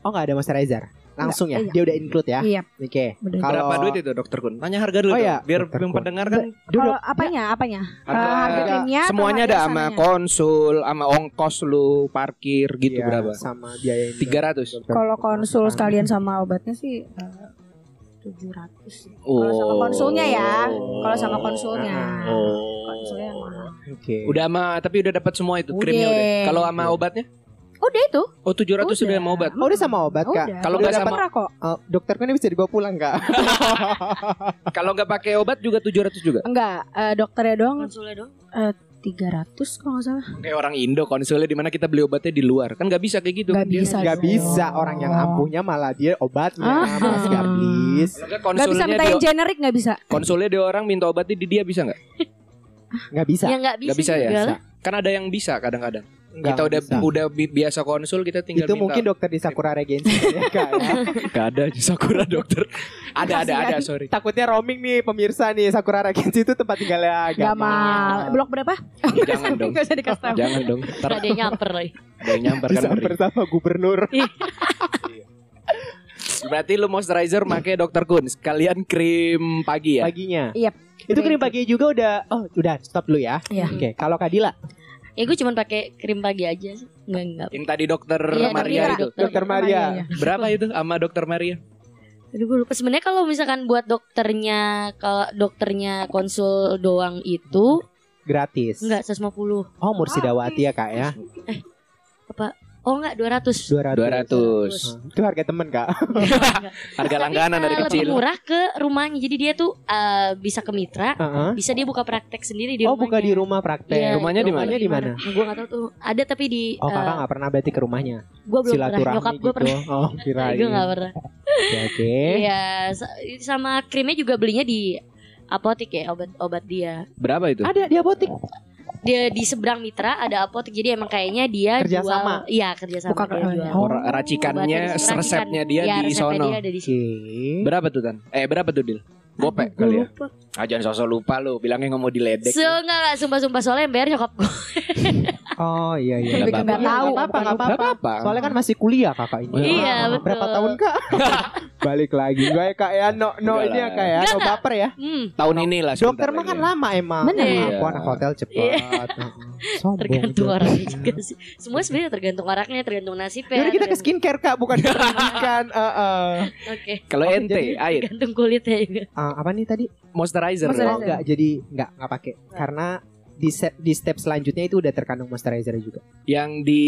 Oh nggak ada moisturizer. Langsung ya. Iya. Dia udah include ya. Iya. Oke. Kalau Berapa duit itu dokter Kun? Tanya harga dulu Oh, dong. iya, biar Dokter yang Kun. pendengar kan Duduk. Kalau apanya? Apanya? harga, Eh, harga krimnya atau semuanya ada sama sananya? konsul, sama ongkos lu parkir gitu Iya, berapa? Sama biaya ini. 300. Kalau konsul sekalian sama obatnya sih eh, tujuh ratus. Kalau sama konsulnya ya. Kalau sama konsulnya. Oh. Konsulnya mahal. Oke. Udah sama tapi udah dapat semua itu Udah. krimnya udah. Kalau sama obatnya? Udah itu. Oh 700 sudah sama obat. Oh udah sama obat kak. Udah. Kalau Udah nggak sama- murah kok. Oh, dokter kan bisa dibawa pulang kak. Kalau nggak pakai obat juga 700 juga. Enggak, eh, dokternya doang Konsulnya dong. 300 kalau nggak salah. Kayak orang Indo konsulnya di mana kita beli obatnya di luar. Kan nggak bisa kayak gitu. Nggak dia. bisa. Gak bisa orang yang ampuhnya malah dia obatnya Ah. mas. Kalau nggak Gak bisa konsulnya minta dia, yang generik nggak bisa. konsulnya dia orang minta obatnya di dia bisa nggak? Nggak bisa. Ya nggak bisa, Nggak bisa ya? Kan ada yang bisa kadang-kadang. Nggak kita udah bisa. udah bi- biasa konsul kita tinggal Itu minta. mungkin dokter di Sakura Regency ya kak ya. Gak ada di Sakura dokter. ada ada ada sorry. Takutnya roaming nih pemirsa nih Sakura Regency itu tempat tinggalnya Gak Gamal. mal. Blok berapa? Jangan dong. Gak usah dikasih tahu. Jangan dong. Ntar Ada yang nyamper lagi. ada yang nyamper kan Disamper ngeri. sama gubernur. Berarti lu moisturizer pakai Dr. Kun sekalian krim pagi ya. Paginya. Iya. Itu krim pagi juga udah. Oh udah stop dulu ya. Iya. Oke. Kalau Kadila, Ya gue cuma pakai krim pagi aja sih. Enggak enggak. Yang tadi Dokter Iya, Maria tapi itu. dokter. Dokter Maria. Iya. Berapa itu sama Dokter Maria? Aduh gue lupa. Sebenarnya kalau misalkan buat dokternya kalau dokternya konsul doang itu gratis. enggak 150. Oh Mursidawati ya kak ya. Oh enggak 200. 200. 200. Oh, Itu harga temen kak. Harga langganan Tapi, dari eh, lebih kecil. murah ke rumahnya. Jadi dia tuh eh, bisa ke mitra, Heeh. bisa dia buka praktek sendiri di Oh rumahnya. buka di rumah praktek. Iya, Rumahnya di mana? Di mana? Gue gak tahu tuh. Ada tapi di Oh kakak nggak pernah berarti ke rumahnya. gue belum pernah. Silaturahmi Nyokap gitu. gue pernah. Oh kirain. Gue gak pernah. Oke oke. Iya, sa- sama krimnya juga belinya di apotek ya obat-obat dia. Berapa itu? Ada di apotik. Dia di seberang mitra ada apotek. Jadi emang kayaknya dia Kerja jual. sama. Iya kerja sama Buka dia jual. Oh. Racikannya, Obat- resepnya dia Iya, di resepnya sono. dia ada di sini. Berapa tuh Tan? Eh berapa tuh Dil? Gope Gue kali ya? lupa. Ah jangan sosok lupa lu, bilangnya nggak mau diledek. Se enggak enggak sumpah-sumpah soalnya yang bayar nyokap gue. Oh iya iya. Nggak Lebih ke apa-apa. Nggak apa-apa. Soalnya kan masih kuliah kakak ini. Iya, betul. Berapa tahun kak? Balik lagi. Gue ya kak ya no no Enggak ini ya lah. kak ya no Enggak, baper ya. Hmm, Tahun ini lah. Dokter makan lagi. lama emang. Bener. Ya Iya. ampun, anak hotel cepet. Heeh. Sombong. tergantung dokter. orangnya juga sih. Semua sebenarnya tergantung orangnya, tergantung nasibnya. Yaudah kita ke tergantung- skincare kak, bukan ke pendidikan. Heeh. Oke. Kalau Oke, ente jadi- air Tergantung kulitnya juga. Ah, apa nih tadi? moisturizer. Oh Moisturizer. enggak, jadi enggak enggak pakai karena di step, di step selanjutnya itu udah terkandung moisturizer juga. Yang di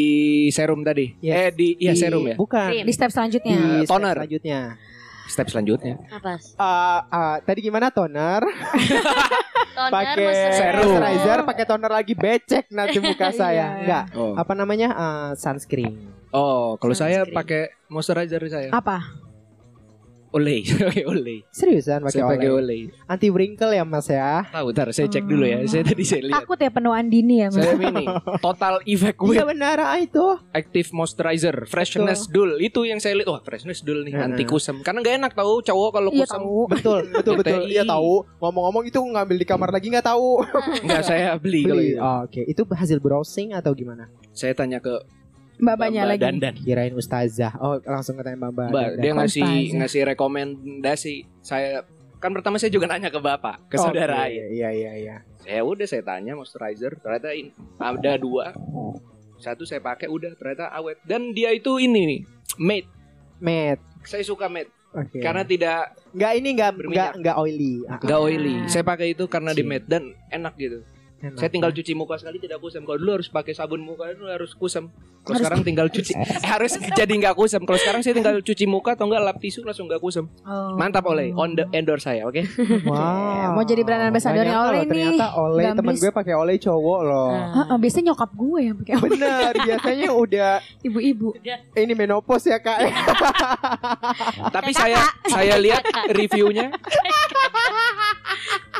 serum tadi. Yes. Eh di iya Di- serum ya. Bukan. Di step Di selanjutnya. step toner. selanjutnya. Step selanjutnya. Apa? Ah, ah, tadi gimana toner? Toner, Pakai moisturizer. Serum. moisturizer, pakai toner lagi becek nanti muka saya. Iya. Enggak. Oh. Apa namanya? Ah, sunscreen. Oh, kalau saya pakai moisturizer saya. Apa? Olay, pakai Olay. Seriusan pakai Saya pakai. Olay. Anti wrinkle ya Mas ya. Tahu, ntar saya cek dulu ya. Saya tadi saya lihat. Takut ya penuaan dini ya, Mas. Saya ini Total Effect With Iya benar ah, itu. Active Moisturizer Freshness Dull Itu yang saya lihat Wah freshness dull nih. Anti kusam Karena gak enak tahu cowok kalau Iya kusam tahu. Betul, betul, betul. Iya tahu. Ngomong-ngomong itu ngambil di kamar lagi nggak tahu. Enggak saya beli, Beli. itu. Oh, Oke, itu hasil browsing atau gimana? Saya tanya ke Mbak-mbaknya Mbak lagi. Dandan Kirain ustazah. Oh, langsung ketanya Mbak Mbak. Mbak dia ngasih ngasih rekomendasi Saya kan pertama saya juga nanya ke bapak Ke saudara Oke, ya Iya, iya, iya. Saya udah saya tanya moisturizer Ternyata in- ada dua Satu saya pakai udah ternyata awet Dan dia itu ini nih Made Matte. Saya suka made Oke. Karena tidak nggak ini nggak Berminyak. nggak nggak oily. Ah, nggak oily Ah. Saya pakai itu karena di Cik. made Dan enak gitu enak. Saya tinggal cuci muka sekali tidak kusam. Kalau dulu harus pakai sabun muka dulu harus kusam. Kalau Harus- sekarang tinggal cuci eh, harus jadi nggak kusam. Kalau sekarang saya tinggal cuci muka atau enggak lap tisu langsung nggak kusam. Oh. Mantap oleh on the endorse saya, oke? Wow. Mau jadi brand ambassador-nya loh, nih. Ternyata oleh teman gue pakai oleh cowok loh. Nah, Heeh, biasanya nyokap gue yang pakai Bener, biasanya udah ibu-ibu. ini menopause ya kak. Tapi saya saya lihat reviewnya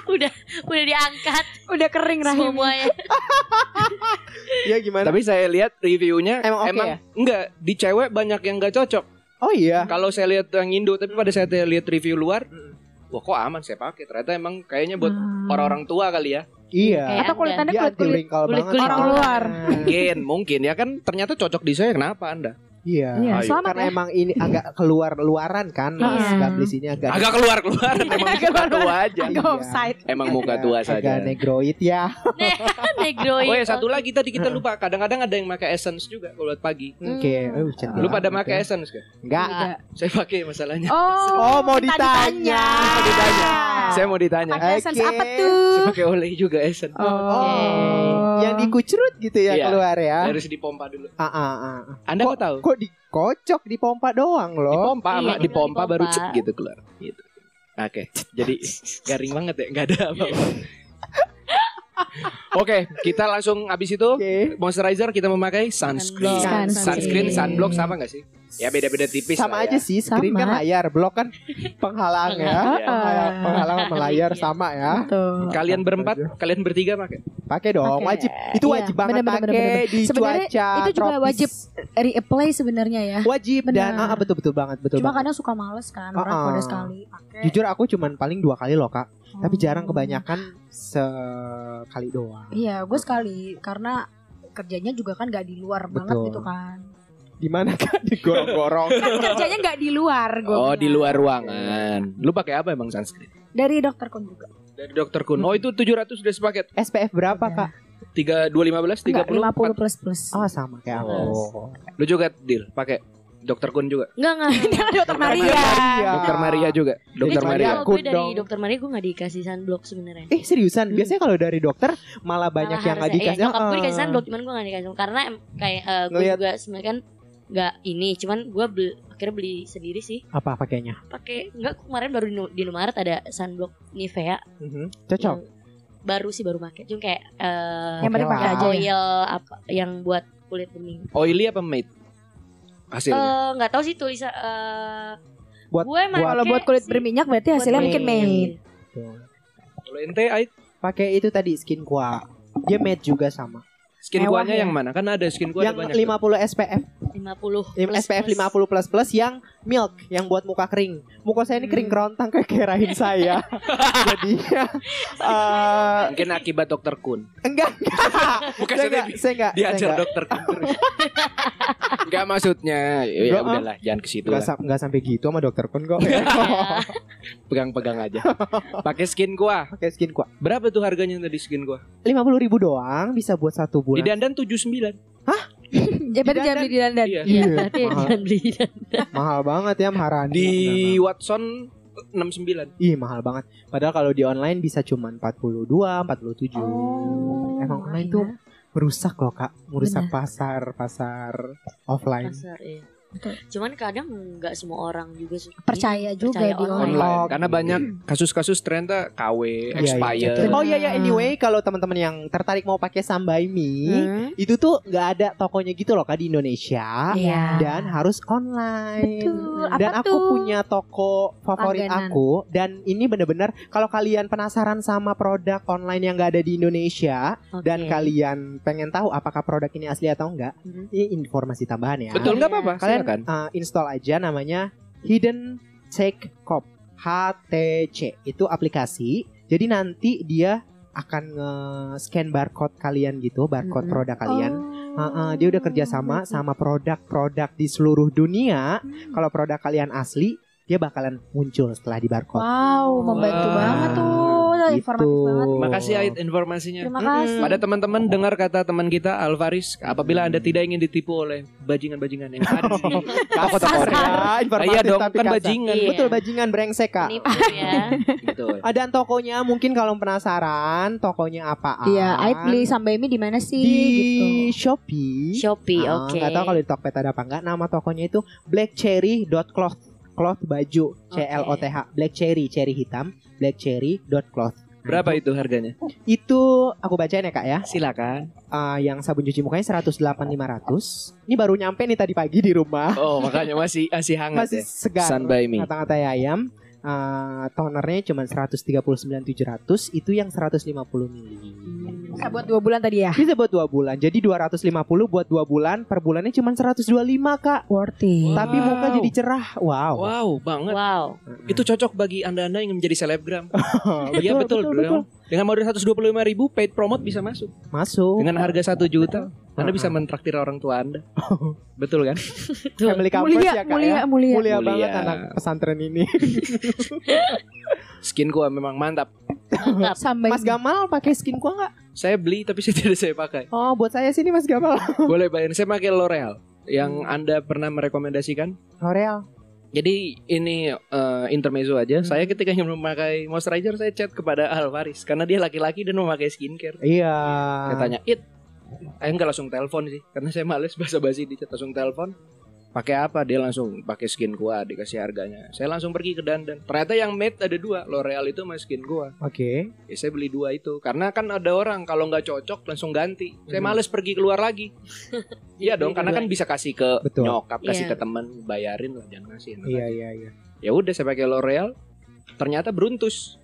udah udah diangkat Udah kering rahimnya. semuanya. ya gimana? tapi saya lihat reviewnya Emang oke ya? enggak di cewek banyak yang nggak cocok. Oh iya. Kalau saya lihat yang Indo, tapi pada saya lihat review luar, wah kok aman saya pakai. Ternyata emang kayaknya buat Hmm. orang-orang tua kali ya. Iya. Kayak Atau kulit Dia kulit kulit. wrinkle kulit- banget. kulit orang luar. Mungkin, mungkin ya kan ternyata cocok di saya. Kenapa Anda? Iya. Iya, selamat Karena ya. emang ini agak keluar luaran kan, Mas Iya. Gamblis ini agak Agak keluar keluar, emang Agak muka tua keluar. aja. Iya. Go offside. Emang muka agak- tua Agak saja. negroid ya. Negroid. Oh ya satu lagi tadi kita lupa. Kadang-kadang ada yang pakai essence juga kalau buat pagi. Oke, Hmm. uh, cantik Lu pada pakai ya. essence kan? Enggak. Enggak. Saya pakai masalahnya. Oh, Oh, mau ditanya. Mau ditanya. Saya mau ditanya. Pakai essence Oke. apa tuh? Saya pakai oleh juga essence. Oh. Oh, yang dikucurut gitu ya Iya. keluar ya. Harus dipompa dulu. Ah, ah, ah. Anda kok tahu? Kok dikocok dipompa doang loh? Dipompa, Iya, sama tinggal dipompa baru cek gitu keluar. Gitu. Oke, jadi garing banget ya, nggak ada apa-apa. Oke, kita langsung habis itu Oke. moisturizer kita memakai sunscreen. Sunscreen. Sunscreen, sunblock sama nggak sih? Ya beda-beda tipis Sama lah aja ya. sih, screen Sama. kan layar, blok kan penghalang ya. Iya. Penghalang, penghalang sama layar Iya. sama ya. Tuh. Kalian berempat, kalian bertiga pakai. Pakai dong, Pakai. wajib. Itu Iya, wajib banget bener-bener, pakai di Sebenarnya cuaca itu juga tropis. wajib Reapply sebenarnya ya. Wajib dan Bener. ah, betul betul banget, betul Cuma banget. kadang suka males kan orang Ah, ah. udah sekali pakai. Jujur aku cuman paling dua kali loh kak, tapi Oh. jarang kebanyakan sekali doang. Iya, gue sekali karena kerjanya juga kan gak di luar banget gitu kan. Di mana kak digorong-gorong? Kan kerjanya gak di luar gue. Oh, di luar ruangan. Lu pakai apa emang sunscreen? Dari dokter kun juga. Dari Dokter Kun. Oh, itu 700 udah sepaket. SPF berapa Iya. kak? 3 215 Enggak, 30 50 40. plus plus. Oh sama kayak aku. Oh. Lu juga deal pakai Dokter Kun juga. Enggak enggak. enggak. dokter Maria. Maria. Dokter Maria juga. Dokter Maria. Maria. Kun dari dokter Maria gue gak dikasih sunblock sebenarnya. Eh seriusan, Hmm. biasanya kalau dari dokter malah banyak Malah yang nggak harusnya- dikasih. Iya, nyokap gue Ah. dikasih sunblock cuman gue gak dikasih karena kayak eh, gue Ngeliat. juga sebenarnya kan nggak ini cuman gue beli akhirnya beli sendiri sih Apa pakainya? pakai enggak kemarin baru di, di Indomaret ada sunblock Nivea Mhm. Cocok. yang baru sih baru pakai cuma kayak eh, Yang penting pakai aja ya. oil apa yang buat kulit bening Oily apa matte? Hasilnya. Eh, nggak tahu sih tulisan eh Buat- gue buat- Kalau buat kulit sih berminyak berarti hasilnya mungkin matte. Kalau ente Pakai itu tadi skin qua. Dia matte juga sama. Skin Mewah kuahnya ya. yang mana? Kan ada skin kuah ada yang banyak. 50 SPF, 50 Lim- plus, SPF plus. 50 plus plus yang milk, yang buat muka kering. Muka saya ini kering Hmm. kerontang kayak rahim saya. Jadi eh, Mungkin akibat Dokter Kun. enggak enggak. Bukan saya saya enggak, saya enggak. saya diajar enggak. Dokter Kun. Enggak maksudnya. Ya ah. udahlah, jangan ke situ Nggak, lah. sa- nggak sampai gitu sama dokter pun kok. Pegang-pegang aja. Pakai skin gua. Pakai skin gua. Berapa tuh harganya tadi skin gua? Lima puluh ribu doang bisa buat satu Di dandan 79. Jadi berarti jangan beli di dandan. Iya. Iya, Iya, jangan beli. mahal banget ya Maharani. Di Watson 69. Ih mahal banget. Padahal kalau di online bisa cuma 42, 47. Oh, Emang online iya. tuh merusak loh kak, merusak pasar pasar offline. Pasar, iya. Betul. Cuman kadang nggak semua orang juga su- Percaya ini, juga percaya di online. Online. Oh, Karena gitu. banyak kasus-kasus ternyata KW, Iya, expire. iya. Oh iya ya anyway kalau teman-teman yang tertarik mau pakai Sambai Mi Hmm? itu tuh nggak ada tokonya gitu loh kak di Indonesia Iya. dan harus online. Betul. Apa dan aku tuh? punya toko favorit Langganan. aku dan ini bener-bener kalau kalian penasaran sama produk online yang nggak ada di Indonesia Oke. dan kalian pengen tahu apakah produk ini asli atau enggak, Mhm. ini informasi tambahan ya. Betul nggak Iya. apa-apa, Kalian silakan. uh, install aja namanya Hidden Check Cop HTC itu aplikasi. Jadi nanti dia akan nge-scan barcode kalian gitu, barcode Mhm. produk kalian. Oh. Uh, uh, dia udah kerja sama sama produk-produk di seluruh dunia. Hmm. Kalau produk kalian asli, dia bakalan muncul setelah di barcode. Wow, membantu Wah. banget tuh. Informatif Gitu. banget. Makasih Ait informasinya. Terima kasih. Pada teman-teman dengar kata teman kita Alvaris, apabila Anda tidak ingin ditipu oleh bajingan-bajingan yang ada di Kasar. Korea. Ya, informatif Iya dong, tapi kan kasar. bajingan. Iya. Betul bajingan brengsek kak. Nipu ya. Gitu. Ada tokonya mungkin kalau penasaran tokonya apaan? Iya, Ait beli sambai mie di mana sih di gitu. Shopee. Shopee, Ah, oke. Nggak tahu kalau di Tokped ada apa enggak. Nama tokonya itu blackcherry.cloth. Cloth baju C L O T H Black Cherry cherry hitam blackcherry.cloth Berapa itu harganya? itu aku bacain ya kak ya Silakan. Ah, yang sabun cuci mukanya 108 500 ini baru nyampe nih tadi pagi di rumah Oh, makanya masih masih hangat masih ya. segar Sun by me. ngata-ngatai ayam Ah, tonernya cuma 139 700 itu yang 150 mili Bisa buat dua bulan tadi ya. bisa buat dua bulan jadi 250 buat dua bulan per bulannya cuma 125 kak Worth it. Wow. tapi muka jadi cerah wow, Wow, banget. Wow. Itu cocok bagi Anda-anda yang menjadi selebgram. Iya betul, betul, betul. betul. Dengan modal 125 ribu paid promote bisa masuk. masuk Dengan harga 1 juta, Anda bisa mentraktir orang tua Anda. betul kan? family campus Mulia, ya kak mulia, ya mulia. mulia Mulia. banget anak pesantren ini Skin gua memang mantap. Mantap. Sambai Mas Gamal pakai skin gua nggak Saya beli tapi saya tidak saya pakai. oh buat saya sini Mas Gamal Boleh bayar. Saya pakai L'Oreal yang Hmm. Anda pernah merekomendasikan. L'Oreal Jadi ini eh, intermezzo aja. Hmm. Saya ketika ingin memakai moisturizer saya chat kepada Alvaris karena dia laki-laki dan memakai skincare. iya Saya tanya, "It, saya nggak langsung telepon sih karena saya males basa-basi di chat langsung telepon." Pakai apa? Dia langsung pakai skin gua, dikasih harganya. Saya langsung pergi ke dandan. Ternyata yang made ada dua, L'Oreal itu sama skin gua. oke Ya, saya beli dua itu karena kan ada orang kalau nggak cocok langsung ganti. Saya Hmm. males pergi keluar lagi. Iya dong, karena kan bisa kasih ke Betul. nyokap, kasih Iya. ke teman, bayarin lah, jangan kasih. enak iya iya iya Ya udah saya pakai L'Oreal. Ternyata beruntus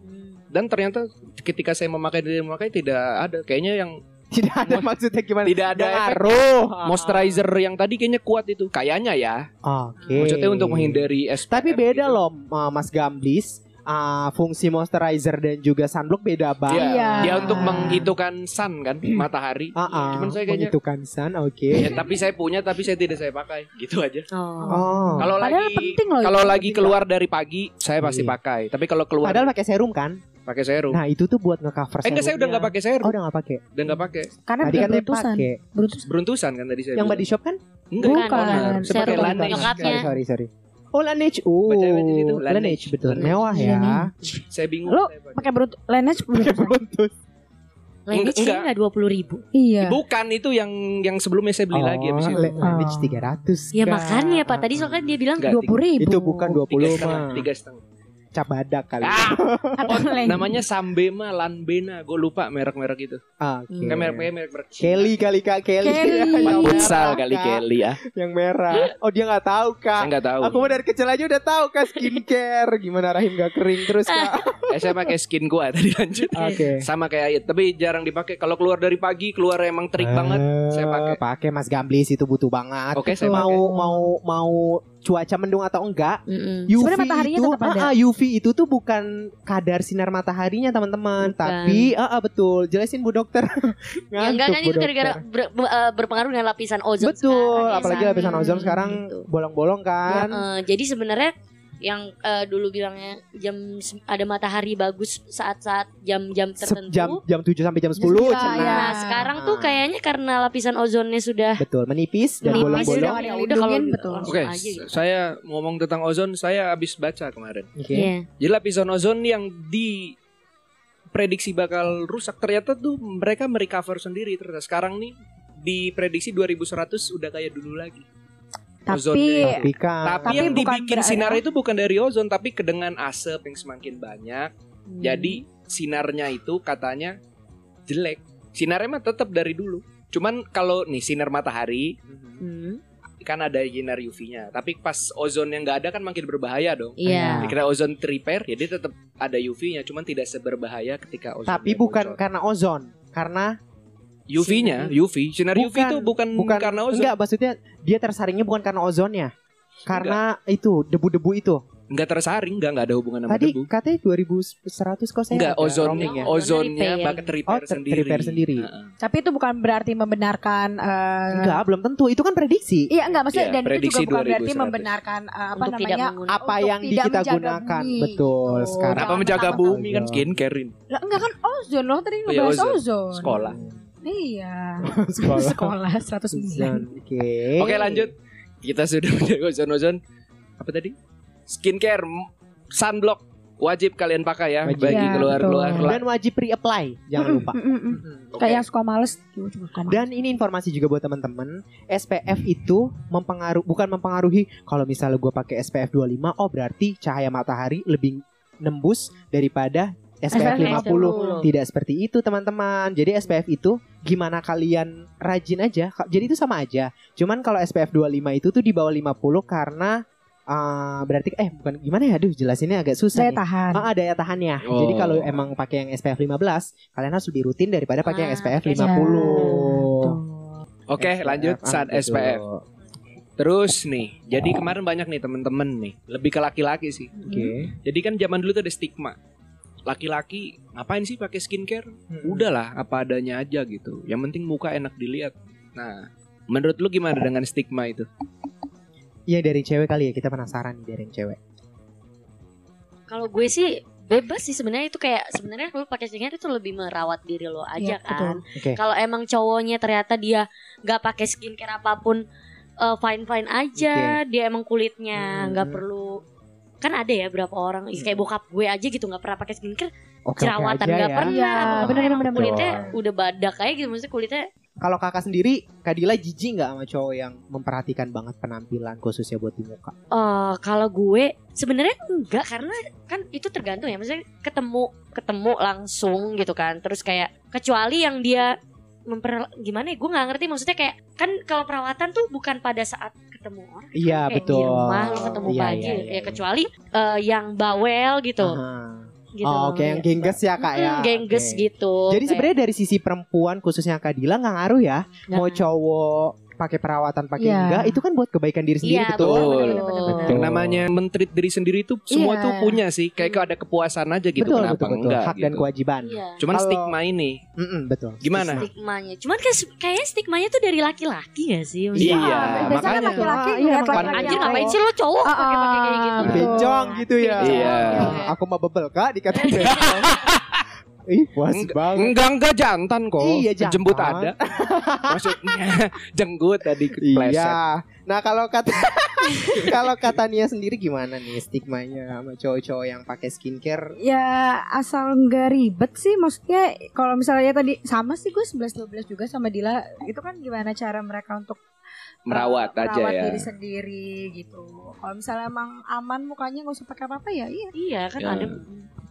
Hmm. dan ternyata ketika saya memakai dan memakai tidak ada kayaknya yang tidak ada maksudnya gimana tidak ada Nggak efek. ngaruh moisturizer yang tadi kayaknya kuat itu. Kayaknya ya. oke Maksudnya untuk menghindari SPF. tapi beda gitu. loh uh, Mas Gamblis Ah, fungsi moisturizer dan juga sunblock beda banget Iya. Iya. Dia untuk menghitungkan sun kan, matahari. Ah, ah, Cuman saya kayaknya menghitungkan sun, oke. Ya, tapi saya punya tapi saya tidak saya pakai. Gitu aja. Oh. Oh. Kalau Padahal lagi penting loh kalau lagi keluar dari pagi saya pasti Iya. pakai. Tapi kalau keluar Padahal pakai serum kan? Pakai serum. Nah, itu tuh buat nge-cover eh enggak saya udah nggak pakai Oh, serum. udah nggak pakai. Udah nggak pakai. Karena Tadi bukan kan dia beruntusan. pakai. Beruntus. Beruntusan kan tadi saya. Yang bilang. body shop kan? Enggak. Bukan. Saya pakai Serum Laneige. Sorry, sorry, sorry. Oh, Laneige. Situ, Laneige. Laneige betul. Laneige. Mewah ya. Saya bingung. Lu saya pakai. Pakai beruntus. Beruntusan. Beruntus. Lainnya Enggak. nggak dua puluh ribu. Iya. Bukan itu yang yang sebelumnya saya beli lagi habis Oh, itu. Laneige Oh. 300. Ya Kak. makanya pak tadi soalnya dia bilang Enggak, Dua puluh ribu. Itu bukan 20 Tiga setengah, mah. tiga setengah. Cap badak kali. Ah, lain. namanya Sambema, Lanbena, gue lupa merek-merek itu. Ah, Oke. Kan merek merek merek. Kelly kali Kak Kelly. Kelly. yang Futsal merah, kali Kak. Kelly ya. Yang merah. Oh, dia nggak tahu, Saya Kak. nggak tahu. Aku mah dari kecil aja udah tahu Kak skincare. Gimana rahim gak kering terus, Kak. Saya pakai skin gua tadi lanjut. Oke. Sama kayak Ayat, tapi jarang dipakai. Kalau keluar dari pagi, keluar emang terik banget, saya pakai. Pakai Mas Gamblis itu butuh banget. Oke, saya mau pakai. mau mau cuaca mendung atau enggak? Mm-mm. UV Sebenarnya mataharinya itu, tetap ada. ah, ah, UV itu tuh bukan kadar sinar mataharinya teman-teman, Bukan. tapi ah, ah, betul. Jelasin Bu Dokter. Ya enggak kan itu gara-gara ber- ber- eh, berpengaruh dengan lapisan ozon Betul, sekarang, ya. apalagi lapisan ozon sekarang Gitu. bolong-bolong kan. Eh, jadi sebenarnya yang eh, dulu bilangnya jam ada matahari bagus saat-saat jam-jam tertentu. jam jam 7 sampai jam 10 Iya, cenah. iya. Nah, sekarang tuh kayaknya karena lapisan ozonnya sudah betul menipis dan menipis bolong-bolong. Udah yang lindungin, betul. Oke, aja gitu. saya ngomong tentang ozon, saya habis baca kemarin. Oke. Iya. Jadi lapisan ozon yang di prediksi bakal rusak ternyata tuh mereka merecover sendiri ternyata sekarang nih diprediksi 2100 udah kayak dulu lagi. Tapi Ozonnya. Tapi kan Tapi, Tapi yang bukan dibikin sinar itu bukan dari ozon tapi kedengan asap yang semakin banyak. Hmm. Jadi sinarnya itu katanya jelek. Sinarnya mah tetap dari dulu. Cuman kalau nih sinar matahari Hmm. kan ada sinar UV-nya. Tapi pas ozon yang nggak ada kan makin berbahaya dong. Iya. Dikira ozon repair, ya dia tetap ada UV-nya, cuman tidak seberbahaya ketika ozon. tapi bukan karena ozon, karena UV-nya, UV, sinar UV itu bukan, bukan karena ozon. Enggak, maksudnya dia tersaringnya bukan karena ozonnya. Karena itu debu-debu itu. Enggak tersaring, enggak enggak ada hubungan sama Tadi debu. katanya 2100 kok saya Enggak, ozonnya, ya. ozonnya bakal repair Oh, ter- sendiri. repair sendiri. Heeh. tapi itu bukan berarti membenarkan eh, Enggak, belum tentu. Itu kan prediksi. Iya enggak maksudnya Iya, dan itu juga prediksi bukan berarti 2100. membenarkan eh, apa Untuk tidak namanya menggunakan Apa untuk yang tidak kita gunakan. bumi. Betul, Gitu. sekarang. Jangan menjaga bumi kan skincare Lah enggak kan ozon loh tadi Oh, iya, ngebahas ozon. ozon. sekolah. Iya. Sekolah. Sekolah 109. Oke. Oke, lanjut. Kita sudah menjaga ozon-ozon. Apa tadi? Skincare sunblock wajib kalian pakai ya Wajib. bagi Iya, keluar-keluar. Dan wajib re-apply, jangan lupa. Mm, mm, mm. Oke. Kayak yang suka males cuma suka males. Dan ini informasi juga buat teman-teman, SPF itu mempengaruhi bukan mempengaruhi kalau misalnya gue pakai SPF 25, oh berarti cahaya matahari lebih nembus daripada SPF SPF 50. Tidak seperti itu, teman-teman. Jadi SPF itu gimana kalian rajin aja. Jadi itu sama aja. Cuman kalau SPF 25 itu tuh di bawah 50 karena eh, berarti eh bukan gimana ya? Aduh, jelasinnya agak susah. saya nih. tahan. Ah, daya tahannya. Oh. Jadi kalau emang pakai yang SPF 15, kalian harus lebih rutin daripada pakai yang Ah, SPF oke. 50. Oke, lanjut ah, saat gitu. SPF. Terus nih, jadi kemarin banyak nih temen-temen nih, lebih ke laki-laki sih. Oke. Jadi kan zaman dulu tuh ada stigma. Laki-laki ngapain sih pakai skincare? Udahlah, apa adanya aja gitu. Yang penting muka enak dilihat. Nah, menurut lu gimana dengan stigma itu? Iya dari cewek kali ya kita penasaran nih dari cewek. Kalau gue sih bebas sih sebenarnya itu kayak sebenarnya lu pakai skincare itu lebih merawat diri lo aja Iya, kan. Oke. Kalau emang cowoknya ternyata dia nggak pakai skincare apa pun fine fine aja, dia emang kulitnya Hmm. nggak perlu kan ada ya berapa orang kayak bokap gue aja gitu nggak pernah pakai skincare. Oke, oke jerawatan nggak ya. pernah. Pokoknya bener, emang bener, kulitnya bener. udah badak kayak gitu maksudnya kulitnya. Kalau kakak sendiri, Kadila jijik nggak sama cowok yang memperhatikan banget penampilan khususnya buat di muka? Eh kalau gue sebenarnya enggak karena kan itu tergantung ya. Maksudnya ketemu ketemu langsung gitu kan. Terus kayak kecuali yang dia memper gimana ya gue nggak ngerti. Maksudnya kayak kan kalau perawatan tuh bukan pada saat ketemu orang Iya kayak betul. di rumah lo ketemu Iya, pagi iya, ya iya. kecuali eh, yang bawel gitu Aha. gitu Oh, oke yang gengges ya kak ya. Gengges Oke. gitu Jadi Kayak sebenarnya dari sisi perempuan khususnya Kadila nggak ngaruh ya. nggak- Mau cowok pakai perawatan pakai Iya. enggak itu kan buat kebaikan diri sendiri Iya, betul. betul, bener, bener, bener, bener. bener. Yang namanya mentreat diri sendiri itu semua Iya. tuh punya sih. Kayak kok ada kepuasan aja gitu. betul Kenapa betul betul. enggak Hak dan gitu. kewajiban. Iya. Cuman Kalau- stigma ini Mm-mm, betul. Gimana? stigmanya cuman kan kayaknya stigmanya tuh dari laki-laki gak sih Maksudnya, Iya, biasanya makanya. laki-laki Iya, anjir ngapain sih lo cowok Ah, pakai pakai kayak gitu ah. Bencong gitu ya. Iya. Aku mau bebel kak dikatain. Ih puas Enggak, banget. enggak enggak jantan kok. Iya, jantan. Jembut ada. Maksudnya jenggut tadi kepleset. Iya. Nah kalau kata kalau kata Nia sendiri gimana nih stigmanya sama cowok-cowok yang pakai skincare? Ya asal nggak ribet sih maksudnya kalau misalnya tadi sama sih gue 11 12 juga sama Dila itu kan gimana cara mereka untuk Merawat uh, aja merawat ya. diri sendiri gitu. Kalau misalnya emang aman mukanya nggak usah pakai apa-apa ya iya. iya kan Ya. ada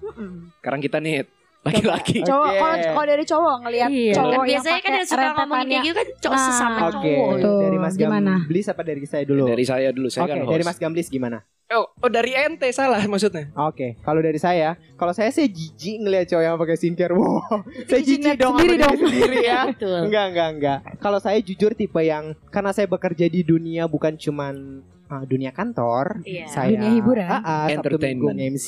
Mm-mm. Sekarang kita nih laki-laki. Cowok Oke. kalau kalau dari cowok ngelihat Iya. cowok Kan yang biasanya kan yang suka ngomongin kayak gitu kan cowok Nah, sesama Oke, cowok. Tuh, dari Mas gimana? Gamblis apa dari saya dulu? Dari saya dulu, saya Oke, kan dari host. Mas Gamblis gimana? Oh, oh, dari ente salah maksudnya. Oke, kalau dari saya, kalau saya sih jijik ngeliat cowok yang pakai skincare. Wow, saya Jijik jijik dong sendiri dong. sendiri ya. Enggak, enggak, enggak. Kalau saya jujur tipe yang karena saya bekerja di dunia bukan cuman uh, dunia kantor, Iya. saya Dunia hiburan. Sabtu Minggu Entertainment. MC.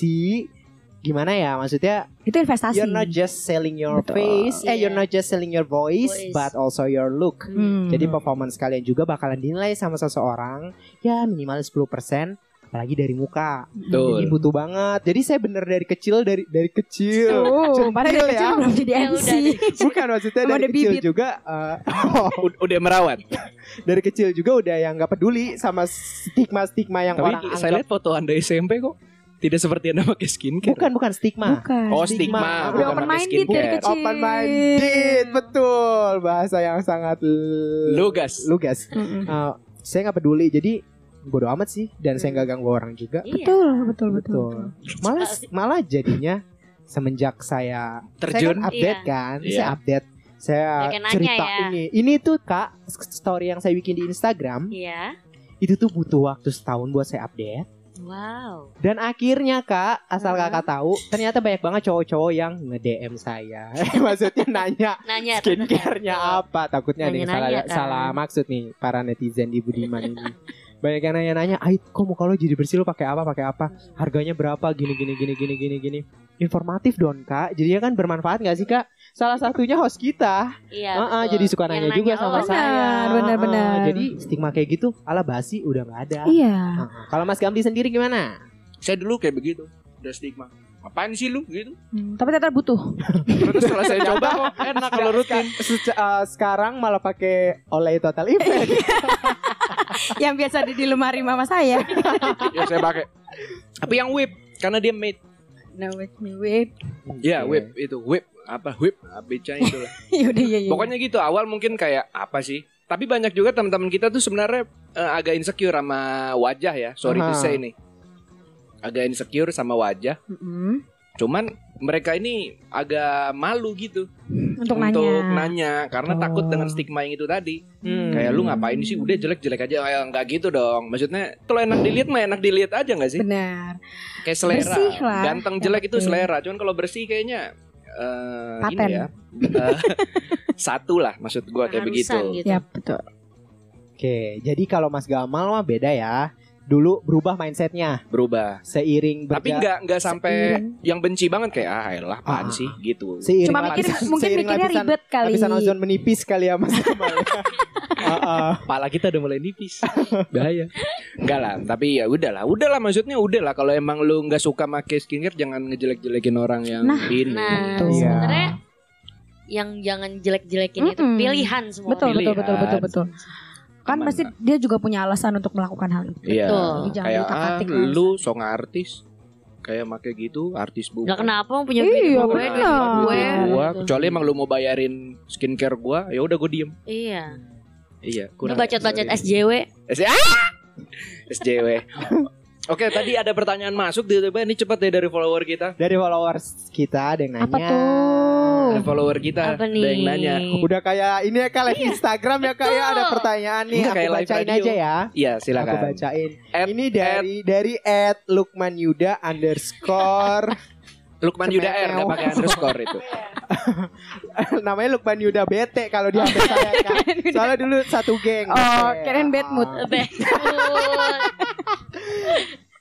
Gimana ya? Maksudnya Itu investasi. you're not just selling your Betul. face, eh Iya. you're not just selling your voice, Voice. but also your look. Hmm. Jadi performance kalian juga bakalan dinilai sama seseorang ya minimal 10% apalagi dari muka. Jadi Betul. butuh banget. Jadi saya bener dari kecil dari dari kecil. Tuh, padahal dari kecil ya. belum jadi Ya MC. Bukan maksudnya dari kecil bibit. juga eh, U- udah merawat. dari kecil juga udah yang nggak peduli sama stigma-stigma yang orang Tapi saya anggap lihat foto Anda SMP kok tidak seperti Anda pakai skincare. bukan bukan stigma. Bukan. Oh, Stigma. stigma. Udah bukan open minded dari kecil. Open minded, betul. Bahasa yang sangat Lugas. lugas. Mm-mm. Eh, saya nggak peduli. Jadi bodo amat sih dan saya nggak ganggu orang juga. Iya. Betul, betul, betul. Betul. Malah malah jadinya semenjak saya Terjun. saya kan update Iya. kan, Iya. saya update saya cerita ya. ini. Ini tuh Kak, story yang saya bikin di Instagram Iya. itu tuh butuh waktu setahun buat saya update. Wow. Dan akhirnya Kak, asal? Kakak tahu, ternyata banyak banget cowok-cowok yang nge-DM saya. Maksudnya nanya Nanya skincare-nya apa? Takutnya ada yang salah, kan. salah maksud nih para netizen di Budiman ini. Banyak yang nanya-nanya, "Ait, kok muka lo jadi bersih lo pakai apa? Pakai apa? Harganya berapa? Gini gini gini gini gini gini." Informatif dong, Kak. Jadinya kan bermanfaat nggak sih, Kak? Salah satunya host kita. Iya. Ah, betul. jadi suka Yang nanya juga sama saya. Benar, benar, benar. Jadi stigma kayak gitu ala basi udah nggak ada. Iya. Ah, ah. Kalau Mas Gamdi sendiri gimana? Saya dulu kayak begitu. Udah stigma. Apaan sih lu gitu? Hmm, tapi ternyata butuh. Terus setelah saya coba kok enak kalau rutin. Seca- eh, sekarang malah pakai oleh total effect. yang biasa ada di lemari mama saya. Ya saya pakai. Tapi yang whip karena dia made. Now with me whip. Ya Oke. whip itu whip apa whip ABC itu lah. Yaudah, iya, iya. Pokoknya gitu awal mungkin kayak apa sih? Tapi banyak juga teman-teman kita tuh sebenarnya eh, agak insecure sama wajah ya. Sorry to Aha. say nih. Agak insecure sama wajah. Mm-mm. Cuman mereka ini agak malu gitu Untuk, nanya. nanya karena Oh. takut dengan stigma yang itu tadi. Hmm. Kayak lu ngapain sih udah jelek-jelek aja ya enggak gitu dong. Maksudnya kalau enak dilihat mah enak dilihat aja nggak sih? Benar. Kayak selera. Bersih lah. Ganteng jelek itu selera. Cuman kalau bersih kayaknya eh Paten. ini ya. eh, satu lah maksud gua kayak begitu. Gitu. Ya betul. Oke, jadi kalau Mas Gamal mah beda ya. Dulu berubah mindsetnya Berubah. seiring Tapi berja- nggak nggak sampai Seiring. yang benci banget kayak ah elah apaan Ah. sih gitu. seiring Cuma mikir lapisan- mungkin seiring mikirnya lapisan- ribet kali. Lapisan ozon menipis kali ya Mas. Ah, ah. Pala kita udah mulai nipis. Bahaya. Enggak lah, tapi ya udahlah, udahlah maksudnya udahlah kalau emang lu nggak suka make skincare jangan ngejelek-jelekin orang yang Nah. ini. Nah. Iya. sebenarnya yang jangan jelek-jelekin itu Mm-mm. pilihan semua. Betul, betul, Pilihan. betul, betul, betul. Kan pasti dia juga punya alasan untuk melakukan hal itu. Iya. Betul. Jangan Kayak ah, lu song artis kayak make gitu artis bukan. Gak kenapa punya Iya, duit gue, benar. duit gue. Gua, kecuali emang lu mau bayarin skincare gua, ya udah gua diem. Iya. Iya, Lu bacot-bacot. SJW. S- ah! SJW. Oke, tadi ada pertanyaan masuk tiba-tiba ini cepat deh dari follower kita. Dari followers kita ada yang nanya. Apa tuh? Dari follower kita Apa ada yang nih? nanya. Udah kayak ini ya kak live Instagram ya kak ya ada pertanyaan nih Enggak, aku kayak bacain radio. aja ya. Iya, Aku silakan. bacain. At- ini dari dari at Lukman Yuda underscore Lukman Yuda R nggak pakai underscore itu. namanya Lukman Yuda bete kalau di HP saya kak. Soalnya dulu satu geng. Oh, Oke. keren bad mood. Ah. Betul.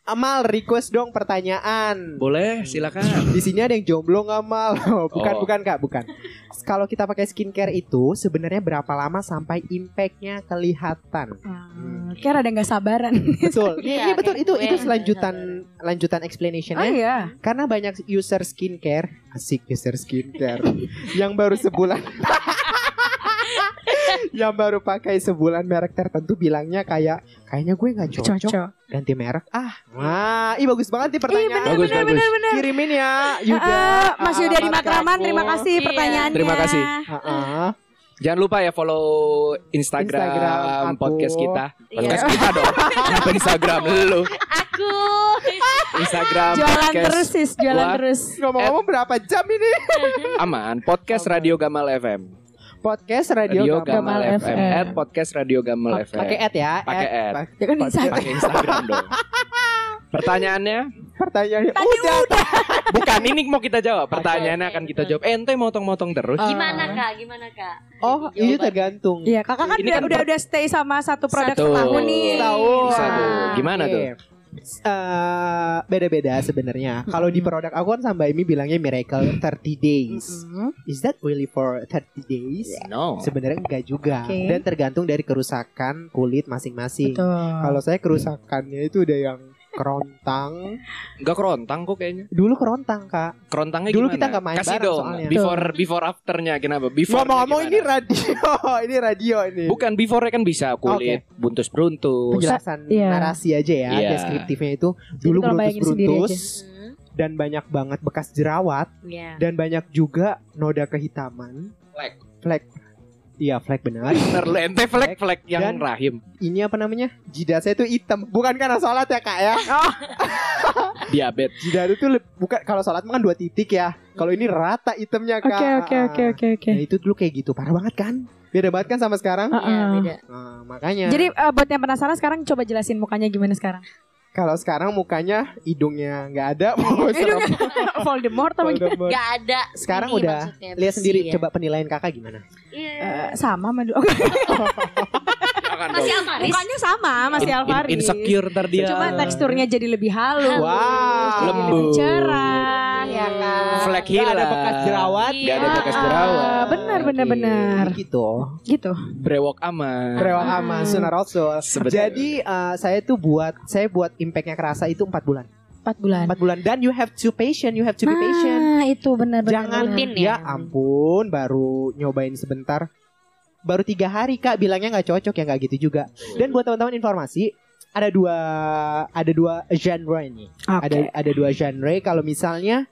Amal request dong pertanyaan. Boleh, silakan. Di sini ada yang jomblo nggak mal? Oh, bukan Oh. bukan kak, bukan. Kalau kita pakai skincare itu sebenarnya berapa lama sampai impactnya kelihatan? Hmm, Kayak ada nggak sabaran. Betul. Iya, Iya betul kayak itu itu yang lanjutan lanjutan Oh explanationnya. iya. Karena banyak user skincare, asik user skincare yang baru sebulan yang baru pakai sebulan merek tertentu bilangnya kayak kayaknya gue nggak cocok, Cocok. ganti merek ah wah ih bagus banget nih pertanyaan Bagus, bagus. kirimin ya Yuda Ah, Mas Yuda di Matraman, terima kasih Iya. pertanyaannya. Terima kasih. Ah, ah. Jangan lupa ya follow Instagram, Instagram aku. podcast kita. Iya. Podcast kita dong. Kenapa Instagram lu? Aku. Instagram Jualan podcast terus sis, jualan Wah. terus. Ngomong-ngomong berapa jam ini? aman podcast Radio Gamal FM. Podcast Radio, Radio Gamal. Gamal, FM. FM. At podcast Radio Gamal FM. Pakai ad ya. Pakai ad. Pak- Ya kan. Instagram. Pakai Instagram dong. Pertanyaannya Pertanyaannya Tadi udah. bukan ini mau kita jawab. Pertanyaannya akan kita jawab. Eh, ente motong-motong terus. Gimana kak? Gimana kak? Oh, ini tergantung. Iya, kakak kan Ini udah kan udah udah stay sama satu produk Satu. setahun nih. Setahun. Satu. Gimana Oke. tuh? Eh, beda-beda sebenarnya. Kalau di produk aku kan sama Imi bilangnya miracle 30 days. Mm-mm. Is that really for 30 days? No. Sebenarnya enggak juga. Oke. Dan tergantung dari kerusakan kulit masing-masing. Betul. Kalau saya kerusakannya itu udah yang kerontang. Enggak kerontang kok kayaknya. Dulu kerontang, Kak. Kerontangnya Dulu gimana? kita nggak main Kasih bareng dong. soalnya. Before before afternya kenapa? Before Ngomong-ngomong ini radio, ini radio ini. Bukan before kan bisa kulit buntus bruntus. penjelasan Iya. narasi aja ya, Iya. deskriptifnya itu dulu sendiri beruntus-beruntus Hmm, dan banyak banget bekas jerawat Iya. dan banyak juga noda kehitaman. Flek. Flek. Iya, flek benar. Bener lu, ente flek flek yang Dan- rahim. Ini apa namanya? Jidat saya itu hitam. Bukan karena sholat ya, Kak ya. Diabetes. Jidat itu bukan kalau sholat mah kan dua titik ya. Kalau ini rata hitamnya, Kak. Oke, oke, oke, oke, oke. Nah, itu dulu kayak gitu. Parah banget kan? Beda banget kan sama sekarang? Ah, Iya, ah. beda. Nah, makanya Jadi eh, buat yang penasaran sekarang coba jelasin mukanya gimana sekarang. Kalau sekarang mukanya hidungnya nggak ada, mau serem. Voldemort apa gimana? Voldemort. Gak ada. Sekarang Ini udah lihat sendiri ya. coba penilaian kakak gimana? Iya. Eh, sama dulu. Jangan Masih. Alvaris. Mukanya sama, masih In- in- Alvaris. insecure ntar dia. Cuma teksturnya jadi lebih halus. Wow. jadi lebih Lembut. cerah, ya kan. Flek Nggak ada hilang. bekas jerawat. Iya. Gak ada bekas Ah, jerawat. benar, benar, benar. Gitu. Gitu. Brewok aman. Ah. aman sunnah rasul. Sebenarnya. Jadi eh, saya tuh buat saya buat impactnya kerasa itu empat bulan. 4 bulan. Empat bulan dan you have to patient, you have to be patient. Nah, itu benar-benar. Jangan Rutin ya ya. ampun baru nyobain sebentar. Baru tiga hari kak bilangnya nggak cocok ya nggak gitu juga. Dan buat teman-teman informasi ada dua ada dua genre ini. Oke. Ada ada dua genre. Kalau misalnya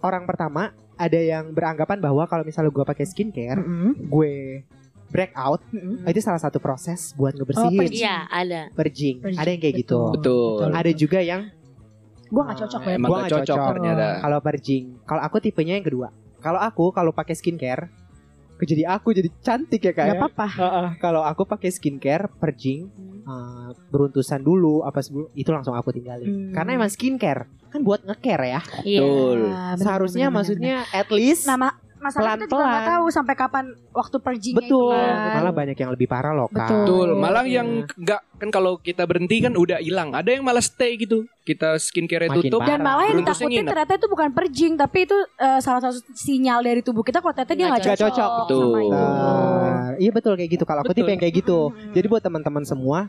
orang pertama ada yang beranggapan bahwa kalau misalnya gue pakai skincare, Mm-mm. gue breakout Mm-mm. itu salah satu proses buat Oh, ngebersihin purging. Iya, ada. purging. Purging, Ada yang kayak gitu. Betul. Ada juga yang Gua gak cocok ya. Emang Gua gak nggak cocok cocok. ternyata. kalau purging. Kalau aku tipenya yang kedua. Kalau aku kalau pakai skincare, jadi aku jadi cantik ya Gak kayak. apa-apa. kalau aku pakai skincare purging eh, beruntusan dulu apa sebelum itu langsung aku tinggalin. Hmm. Karena emang skincare kan buat ngecare ya. Iya. Betul. Ah, benar, Seharusnya benar, benar, maksudnya at least. Nama masalah kita juga nggak tahu sampai kapan waktu purgingnya betul. itu kan. Malah banyak yang lebih parah loh kak. Betul. Betul, malah Iya. yang enggak kan kalau kita berhenti kan udah hilang. Ada yang malah stay gitu. Kita skincare Makin tutup. parah. Dan malah yang ditakutin nginep. ternyata itu bukan purging tapi itu eh, salah satu sinyal dari tubuh kita kalau ternyata dia Nggak cocok, cocok. sama Betul. itu. Nah, iya betul kayak gitu. Kalau aku tipe yang kayak gitu. Hmm. Jadi buat teman-teman semua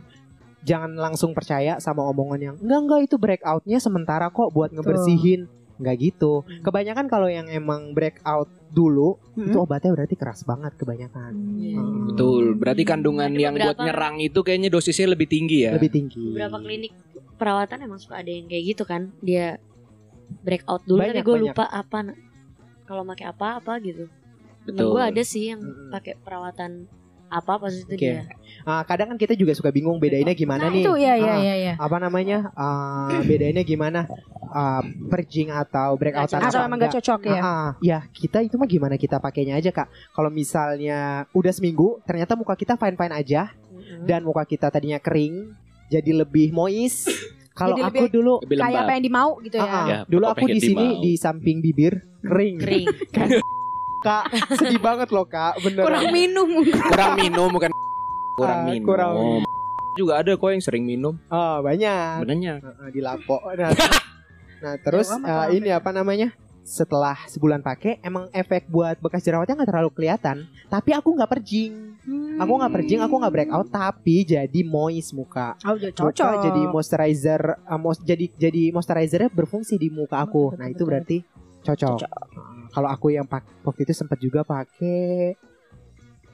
jangan langsung percaya sama omongan yang enggak enggak itu breakoutnya sementara kok buat ngebersihin. Enggak gitu. Kebanyakan kalau yang emang breakout dulu Hmm. itu obatnya berarti keras banget kebanyakan. Iya. Hmm. Betul, berarti kandungan Ada yang buat beberapa- nyerang itu kayaknya dosisnya lebih tinggi ya. Lebih tinggi. Beberapa klinik perawatan emang suka ada yang kayak gitu kan. Dia breakout dulu Banyak, tapi gue lupa apa kalau pakai apa apa gitu. Temen Betul. gue ada sih yang Mm-mm. pakai perawatan apa pas itu Oke. dia. Ah, kadang kan kita juga suka bingung bedainnya gimana Nah, nih. itu ya ya Ah, ya ya. Apa namanya? Ah, bedainnya gimana? Ah, purging atau breakoutan Nggak Atau apa emang gak cocok ya. Ah, ah. ya kita itu mah gimana kita pakainya aja kak. Kalau misalnya udah seminggu, ternyata muka kita fine fine aja Mm-mm. dan muka kita tadinya kering, jadi lebih moist. Kalau aku lebih dulu, Lebih Kayak apa yang dimau gitu ya. ah, ah, Ya, dulu aku di sini di samping bibir kering. kering. Kak, sedih banget loh kak, bener. Kurang minum. kurang minum bukan kurang Ah, minum. kurang- Juga ada kok yang sering minum. Oh banyak. Benernya. Di lapo. Nah, nah, terus Ya, lah, ini apa namanya? Setelah sebulan pakai, emang efek buat bekas jerawatnya nggak terlalu kelihatan. Tapi aku nggak perjing. Aku nggak perjing, aku nggak breakout, tapi jadi moist muka. Oh, Muka cocok. jadi moisturizer, uh, mos- jadi jadi moisturizernya berfungsi di muka aku. Betul, nah itu betul. berarti cocok. Nah, Kalau aku yang pak waktu itu sempat juga pakai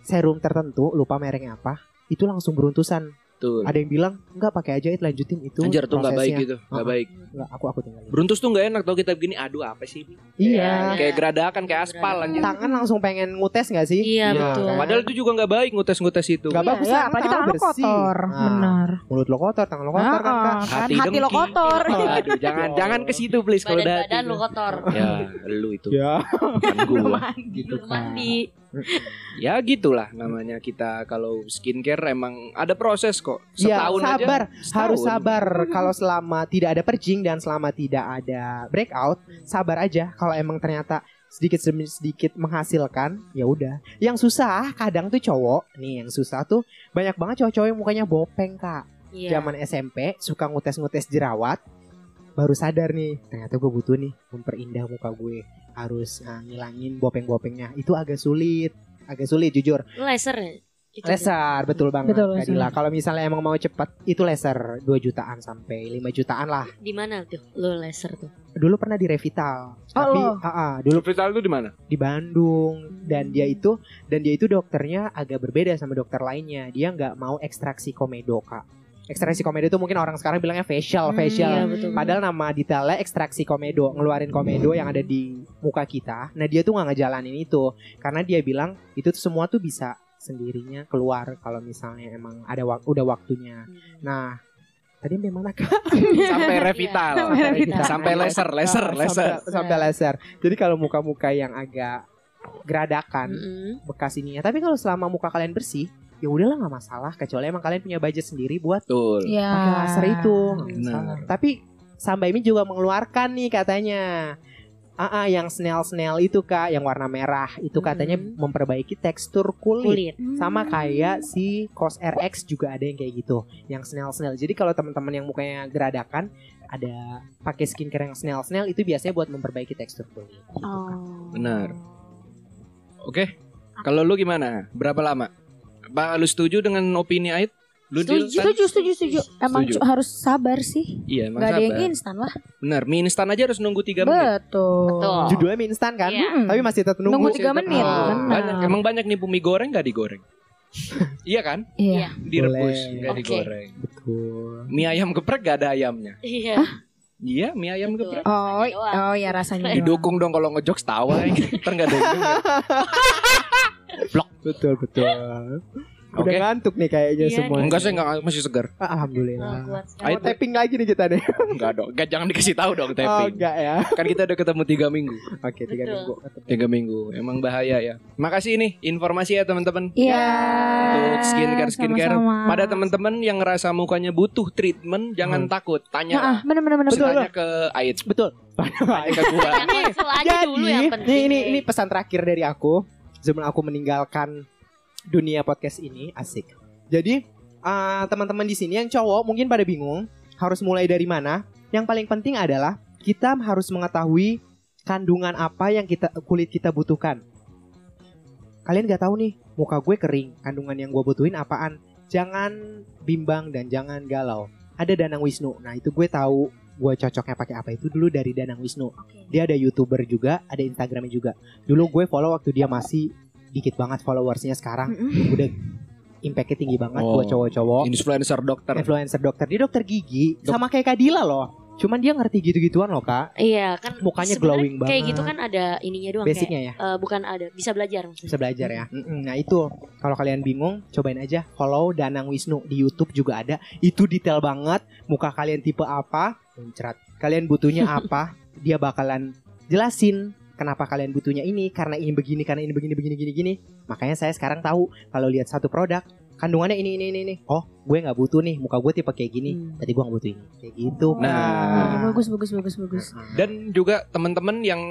serum tertentu, lupa mereknya apa, itu langsung beruntusan. Betul. Ada yang bilang enggak pakai aja itu lanjutin itu. Anjir tuh nggak baik prosesnya." gitu, nggak Uh-uh. baik. Enggak, aku aku tinggalin. Beruntus tuh nggak enak tau kita begini. Aduh apa sih ini? Iya. Kayak geradakan, kayak aspal anjir. Tangan langsung pengen ngutes nggak sih? Iya, betul. Padahal itu juga nggak baik ngutes-ngutes itu. Nggak Iya, bagus ya, tangan, apalagi tangan lo bersih. kotor. Nah. Benar. Mulut lo kotor, tangan lo kotor kan Ah, kak. kan Hati hati lo kotor. Aduh, jangan jangan ke situ please kalau udah hati. lu kotor. Ya, lu itu Ya, bukan gua. gitu mandi. Ya gitulah namanya kita kalau skincare emang ada proses kok. Ya, Setahun sabar, aja. harus setahun. sabar. Kalau selama tidak ada perjing dan selama tidak ada breakout, sabar aja. Kalau emang ternyata sedikit demi sedikit menghasilkan, ya udah. Yang susah kadang tuh cowok, nih yang susah tuh banyak banget cowok-cowok yang mukanya bopeng kak. Iya. Zaman SMP suka ngutes-ngutes jerawat, baru sadar nih ternyata gue butuh nih memperindah muka gue harus ah, ngilangin bopeng-bopengnya. Itu agak sulit, agak sulit jujur. Laser ya? Itu Laser betul banget Betul, Kak laser. Dila. Kalau misalnya emang mau cepat itu laser 2 jutaan sampai 5 jutaan lah. Di mana tuh? Lu laser tuh. Dulu pernah di Revital. Tapi lo. ah, ah, dulu Hospital itu di mana? di Bandung dan dia itu dan dia itu dokternya agak berbeda sama dokter lainnya. Dia nggak mau ekstraksi komedo, Kak. Ekstraksi komedo itu mungkin orang sekarang bilangnya facial, Hmm, facial. Iya, betul. Padahal nama detailnya ekstraksi komedo, ngeluarin komedo yang ada di muka kita. Nah dia tuh nggak ngejalanin itu karena dia bilang itu tuh semua tuh bisa sendirinya keluar kalau misalnya emang ada wak- udah waktunya. Hmm. Nah tadi memang nak Sampai Revital. Sampai Revital. Sampai laser, laser, laser. sampai, sampai laser. Jadi kalau muka-muka yang agak geradakan Mm-mm. bekas ininya. Tapi kalau selama muka kalian bersih, ya udahlah nggak masalah. Kecuali emang kalian punya budget sendiri buat Betul. Iya. pakai laser itu. Benar. Tapi Samba ini juga mengeluarkan nih katanya. Ah, ah, yang snail-snail itu kak, yang warna merah itu katanya Mhm. memperbaiki tekstur kulit. Kulit. Sama kayak si Cos RX juga ada yang kayak gitu, yang snail-snail. Jadi kalau teman-teman yang mukanya geradakan, ada pakai skincare yang snail-snail itu biasanya buat memperbaiki tekstur kulit. Gitu, Kak. Oh. Benar. Oke. Kalau lu gimana? Berapa lama? Apa lu setuju dengan opini Ait? Lu Setuju. kan? Setuju, setuju, setuju. Emang Setuju. harus sabar sih. Iya, emang Gak ada yang sabar. instan lah. Benar, mie instan aja harus nunggu 3 menit. Betul. Betul. Judulnya mie instan kan, Iya. tapi masih tetap nunggu. Nunggu sih, tiga tetap menit, nunggu. benar. Banyak, emang banyak nih mie goreng nggak digoreng? iya kan? Iya. Direbus, Boleh. nggak Oke. digoreng. Betul. Mie ayam geprek gak ada ayamnya. Iya. Iya, mie ayam Betul. geprek. Oh, oh ya rasanya. doang. Didukung dong kalau ngejokes tawa Ntar gak ada denger. Betul betul. Udah Oke. ngantuk nih kayaknya Iya, semua. Enggak saya enggak masih segar. Ah, Oh, Alhamdulillah. kuat Ayo, tapping lagi nih kita deh. Enggak dong. Enggak jangan dikasih tahu dong Oh tapping. enggak ya. Kan kita udah ketemu tiga minggu. Oke tiga Betul. minggu. Tiga minggu. Emang bahaya ya. Makasih nih informasi ya teman-teman. Iya. Untuk skincare skincare. sama-sama. Pada teman-teman yang ngerasa mukanya butuh treatment, jangan takut. Tanya Nah, bener bener bener. Betul, tanya ke Ait. Betul. Tanya ke gua. Aja dulu yang penting. nih ini ini pesan terakhir dari aku sebelum aku meninggalkan dunia podcast ini asik. Jadi ah, teman-teman di sini yang cowok mungkin pada bingung harus mulai dari mana. Yang paling penting adalah kita harus mengetahui kandungan apa yang kita kulit kita butuhkan. Kalian gak tahu nih muka gue kering, kandungan yang gue butuhin apaan? Jangan bimbang dan jangan galau. Ada Danang Wisnu. Nah itu gue tahu gue cocoknya pakai apa itu dulu dari Danang Wisnu. Dia ada youtuber juga, ada Instagramnya juga. Dulu gue follow waktu dia masih dikit banget followersnya sekarang Mm-mm. udah impactnya tinggi banget Oh. buat cowok-cowok. Influencer dokter. Influencer dokter, dia dokter gigi, Dok- sama kayak Kadila loh. Cuman dia ngerti gitu-gituan loh kak, Iya kan Mukanya glowing Kayak banget. gitu kan ada ininya doang kayak basicnya ya. eh, bukan ada bisa belajar maksudnya. Bisa belajar ya. Mm-mm. Nah itu kalau kalian bingung, cobain aja follow Danang Wisnu di YouTube juga ada. Itu detail banget. Muka kalian tipe apa? Muncrat. Kalian butuhnya apa? Dia bakalan jelasin kenapa kalian butuhnya ini karena ini begini karena ini begini begini gini gini. Makanya saya sekarang tahu kalau lihat satu produk kandungannya ini ini ini ini. Oh, gue nggak butuh nih. Muka gue tipe kayak gini. Hmm. Tadi gue nggak butuh ini. Kayak gitu. Nah. Kak. Bagus bagus bagus bagus. Dan juga teman-teman yang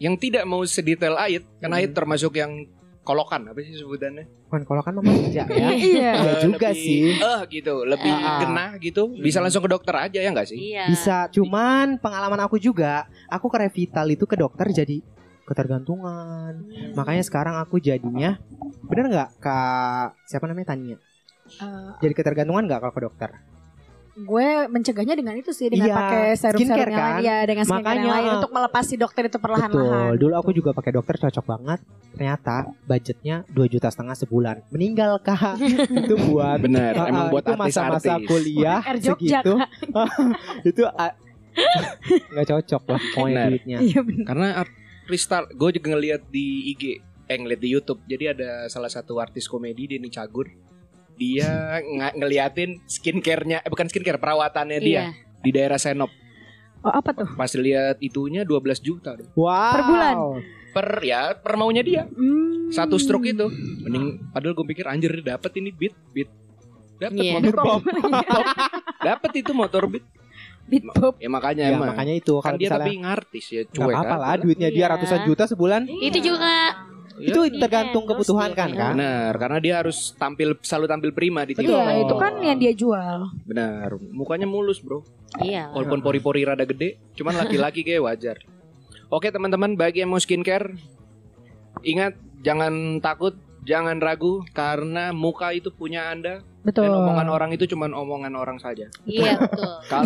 yang tidak mau sedetail Ait, kan Ait termasuk yang kolokan apa sih sebutannya? Bukan kalau kan mama ya. Iya. Iya Eh, juga lebih, sih. Eh gitu, lebih Ah. genah gitu. Bisa langsung ke dokter aja ya enggak sih? Iya. Bisa, cuman pengalaman aku juga, aku ke Revital itu ke dokter jadi ketergantungan. Hmm. Makanya sekarang aku jadinya bener nggak kak siapa namanya Tania? Eh, Jadi ketergantungan nggak kalau ke dokter? Gue mencegahnya dengan itu sih dengan Iya, pakai serum-serum yang lain ya dengan skincare yang lain uh, untuk melepas si dokter itu Betul. perlahan-lahan. Dulu aku juga pakai dokter cocok banget. Ternyata budgetnya 2 juta setengah sebulan. Meninggal kak. itu buat Bener, Ah, emang buat itu masa-masa kuliah Air Jogja, segitu. itu ah, nggak cocok lah pokoknya duitnya. Iya. Karena Kristal, gue juga ngeliat di IG, eh ngeliat di YouTube. Jadi ada salah satu artis komedi Denny Cagur. Dia ng- ngeliatin skincare-nya, eh bukan skincare, perawatannya dia Iya. di daerah Senop. Oh apa tuh? Pas lihat itunya 12 juta. Wow. Per bulan? Per ya, per maunya dia. Hmm. Satu stroke itu. Mending padahal gue pikir anjir dapat ini beat, beat. Dapat Iya. motor pop. Dapat itu motor beat. Beat pop. Ya makanya Ya, emang. makanya itu kan dia misalnya tapi ngartis ya cuek apa-apa aja lah duitnya dia Iya. ratusan juta sebulan. Itu juga Iya. Itu Iya, tergantung endorse kebutuhan kan iya. kan. Benar, karena dia harus tampil selalu tampil prima di TV. Iya itu kan yang dia jual. Benar, mukanya mulus, Bro. Iya. Walaupun pori-pori rada gede, cuman laki-laki kayak wajar. Oke, teman-teman, bagi yang mau skincare, ingat jangan takut, jangan ragu karena muka itu punya Anda Betul. dan omongan orang itu cuman omongan orang saja. Iya betul. Kalau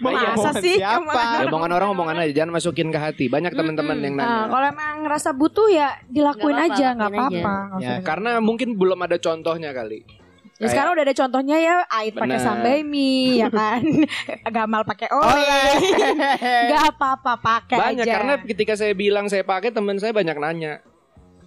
Masa sih? Siapa? ya, omongan orang omongan aja, jangan masukin ke hati. Banyak teman-teman yang Nah, nanya. kalau emang ngerasa butuh ya dilakuin apa-apa, aja, nggak apa-apa. Ya, Karena mungkin belum ada contohnya kali. Ya, sekarang udah ada contohnya ya, Ait pakai Benar. sambaimi, ya kan, Gamal pakai oleh, nggak apa-apa pakai Banyak aja. karena ketika saya bilang saya pakai teman saya banyak nanya.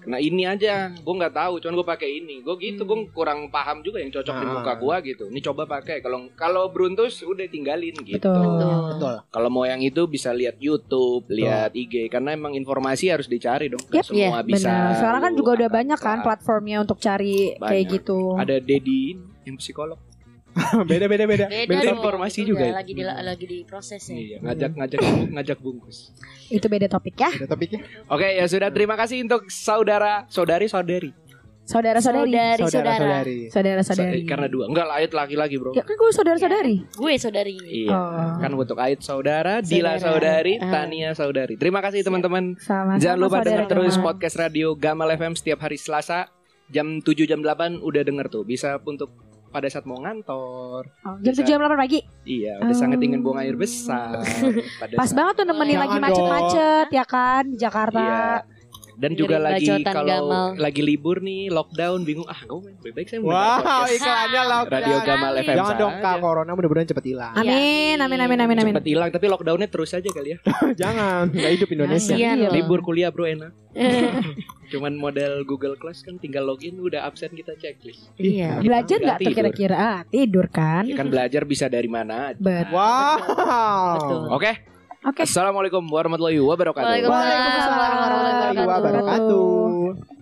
Nah ini aja, gue nggak tahu, cuman gue pakai ini. Gue gitu, gue kurang paham juga yang cocok di Ah. muka gue gitu. Ini coba pakai. Kalau kalau beruntus udah tinggalin gitu. Betul. Betul. Kalau mau yang itu bisa lihat YouTube, lihat IG, karena emang informasi harus dicari dong. Yep. semua Iya, bisa. Benar. Sekarang kan juga udah banyak kan platformnya untuk cari kayak Banyak. gitu. Ada Dedi yang psikolog. beda beda beda. Beda Beda dong, informasi itu juga itu. lagi di lagi diproses ya. Iya, ngajak ngajak ngajak bungkus. Itu beda topik ya. Beda topiknya. Oke ya sudah terima kasih untuk saudara saudari saudari. Saudara-saudari. Saudari, saudara. Saudara-saudari. Saudara-saudari. Eh, Karena dua enggak lain laki-laki bro. Ya kan gue saudara-saudari. Gue saudari. Iya. Oh. Kan untuk Ait saudara, Dila Saudara. saudari, Ah. Tania saudari. Terima kasih teman-teman. Sama Jangan lupa dengar terus podcast podcast radio Gamal FM setiap hari Selasa jam 7 jam 8 udah denger tuh. Bisa untuk pada saat mau ngantor. Jam tujuh jam delapan pagi. Iya, udah Oh. sangat ingin buang air besar. Pada Pas saat- banget tuh nemenin lagi macet-macet ya kan di Jakarta. Iya. Dan juga lagi kalau lagi libur nih, lockdown, bingung ah, gue lebih baik saya Wow, iklannya lockdown. Radio Gamal FM Jangan dong kak, corona mudah-mudahan cepet hilang. Amin, amin, amin, amin, amin. Cepet hilang, tapi lockdownnya terus aja kali ya. Jangan, nggak hidup Indonesia. Iya. Libur kuliah bro enak. Cuman model Google Class kan tinggal login udah absen kita checklist. Iya. Belajar nggak Tidur. tuh kira-kira? Ah, tidur kan? Ya kan belajar bisa dari mana aja. Wow. Betul. Oke. Oke. Assalamualaikum warahmatullahi wabarakatuh. Waalaikumsalam warahmatullahi wabarakatuh.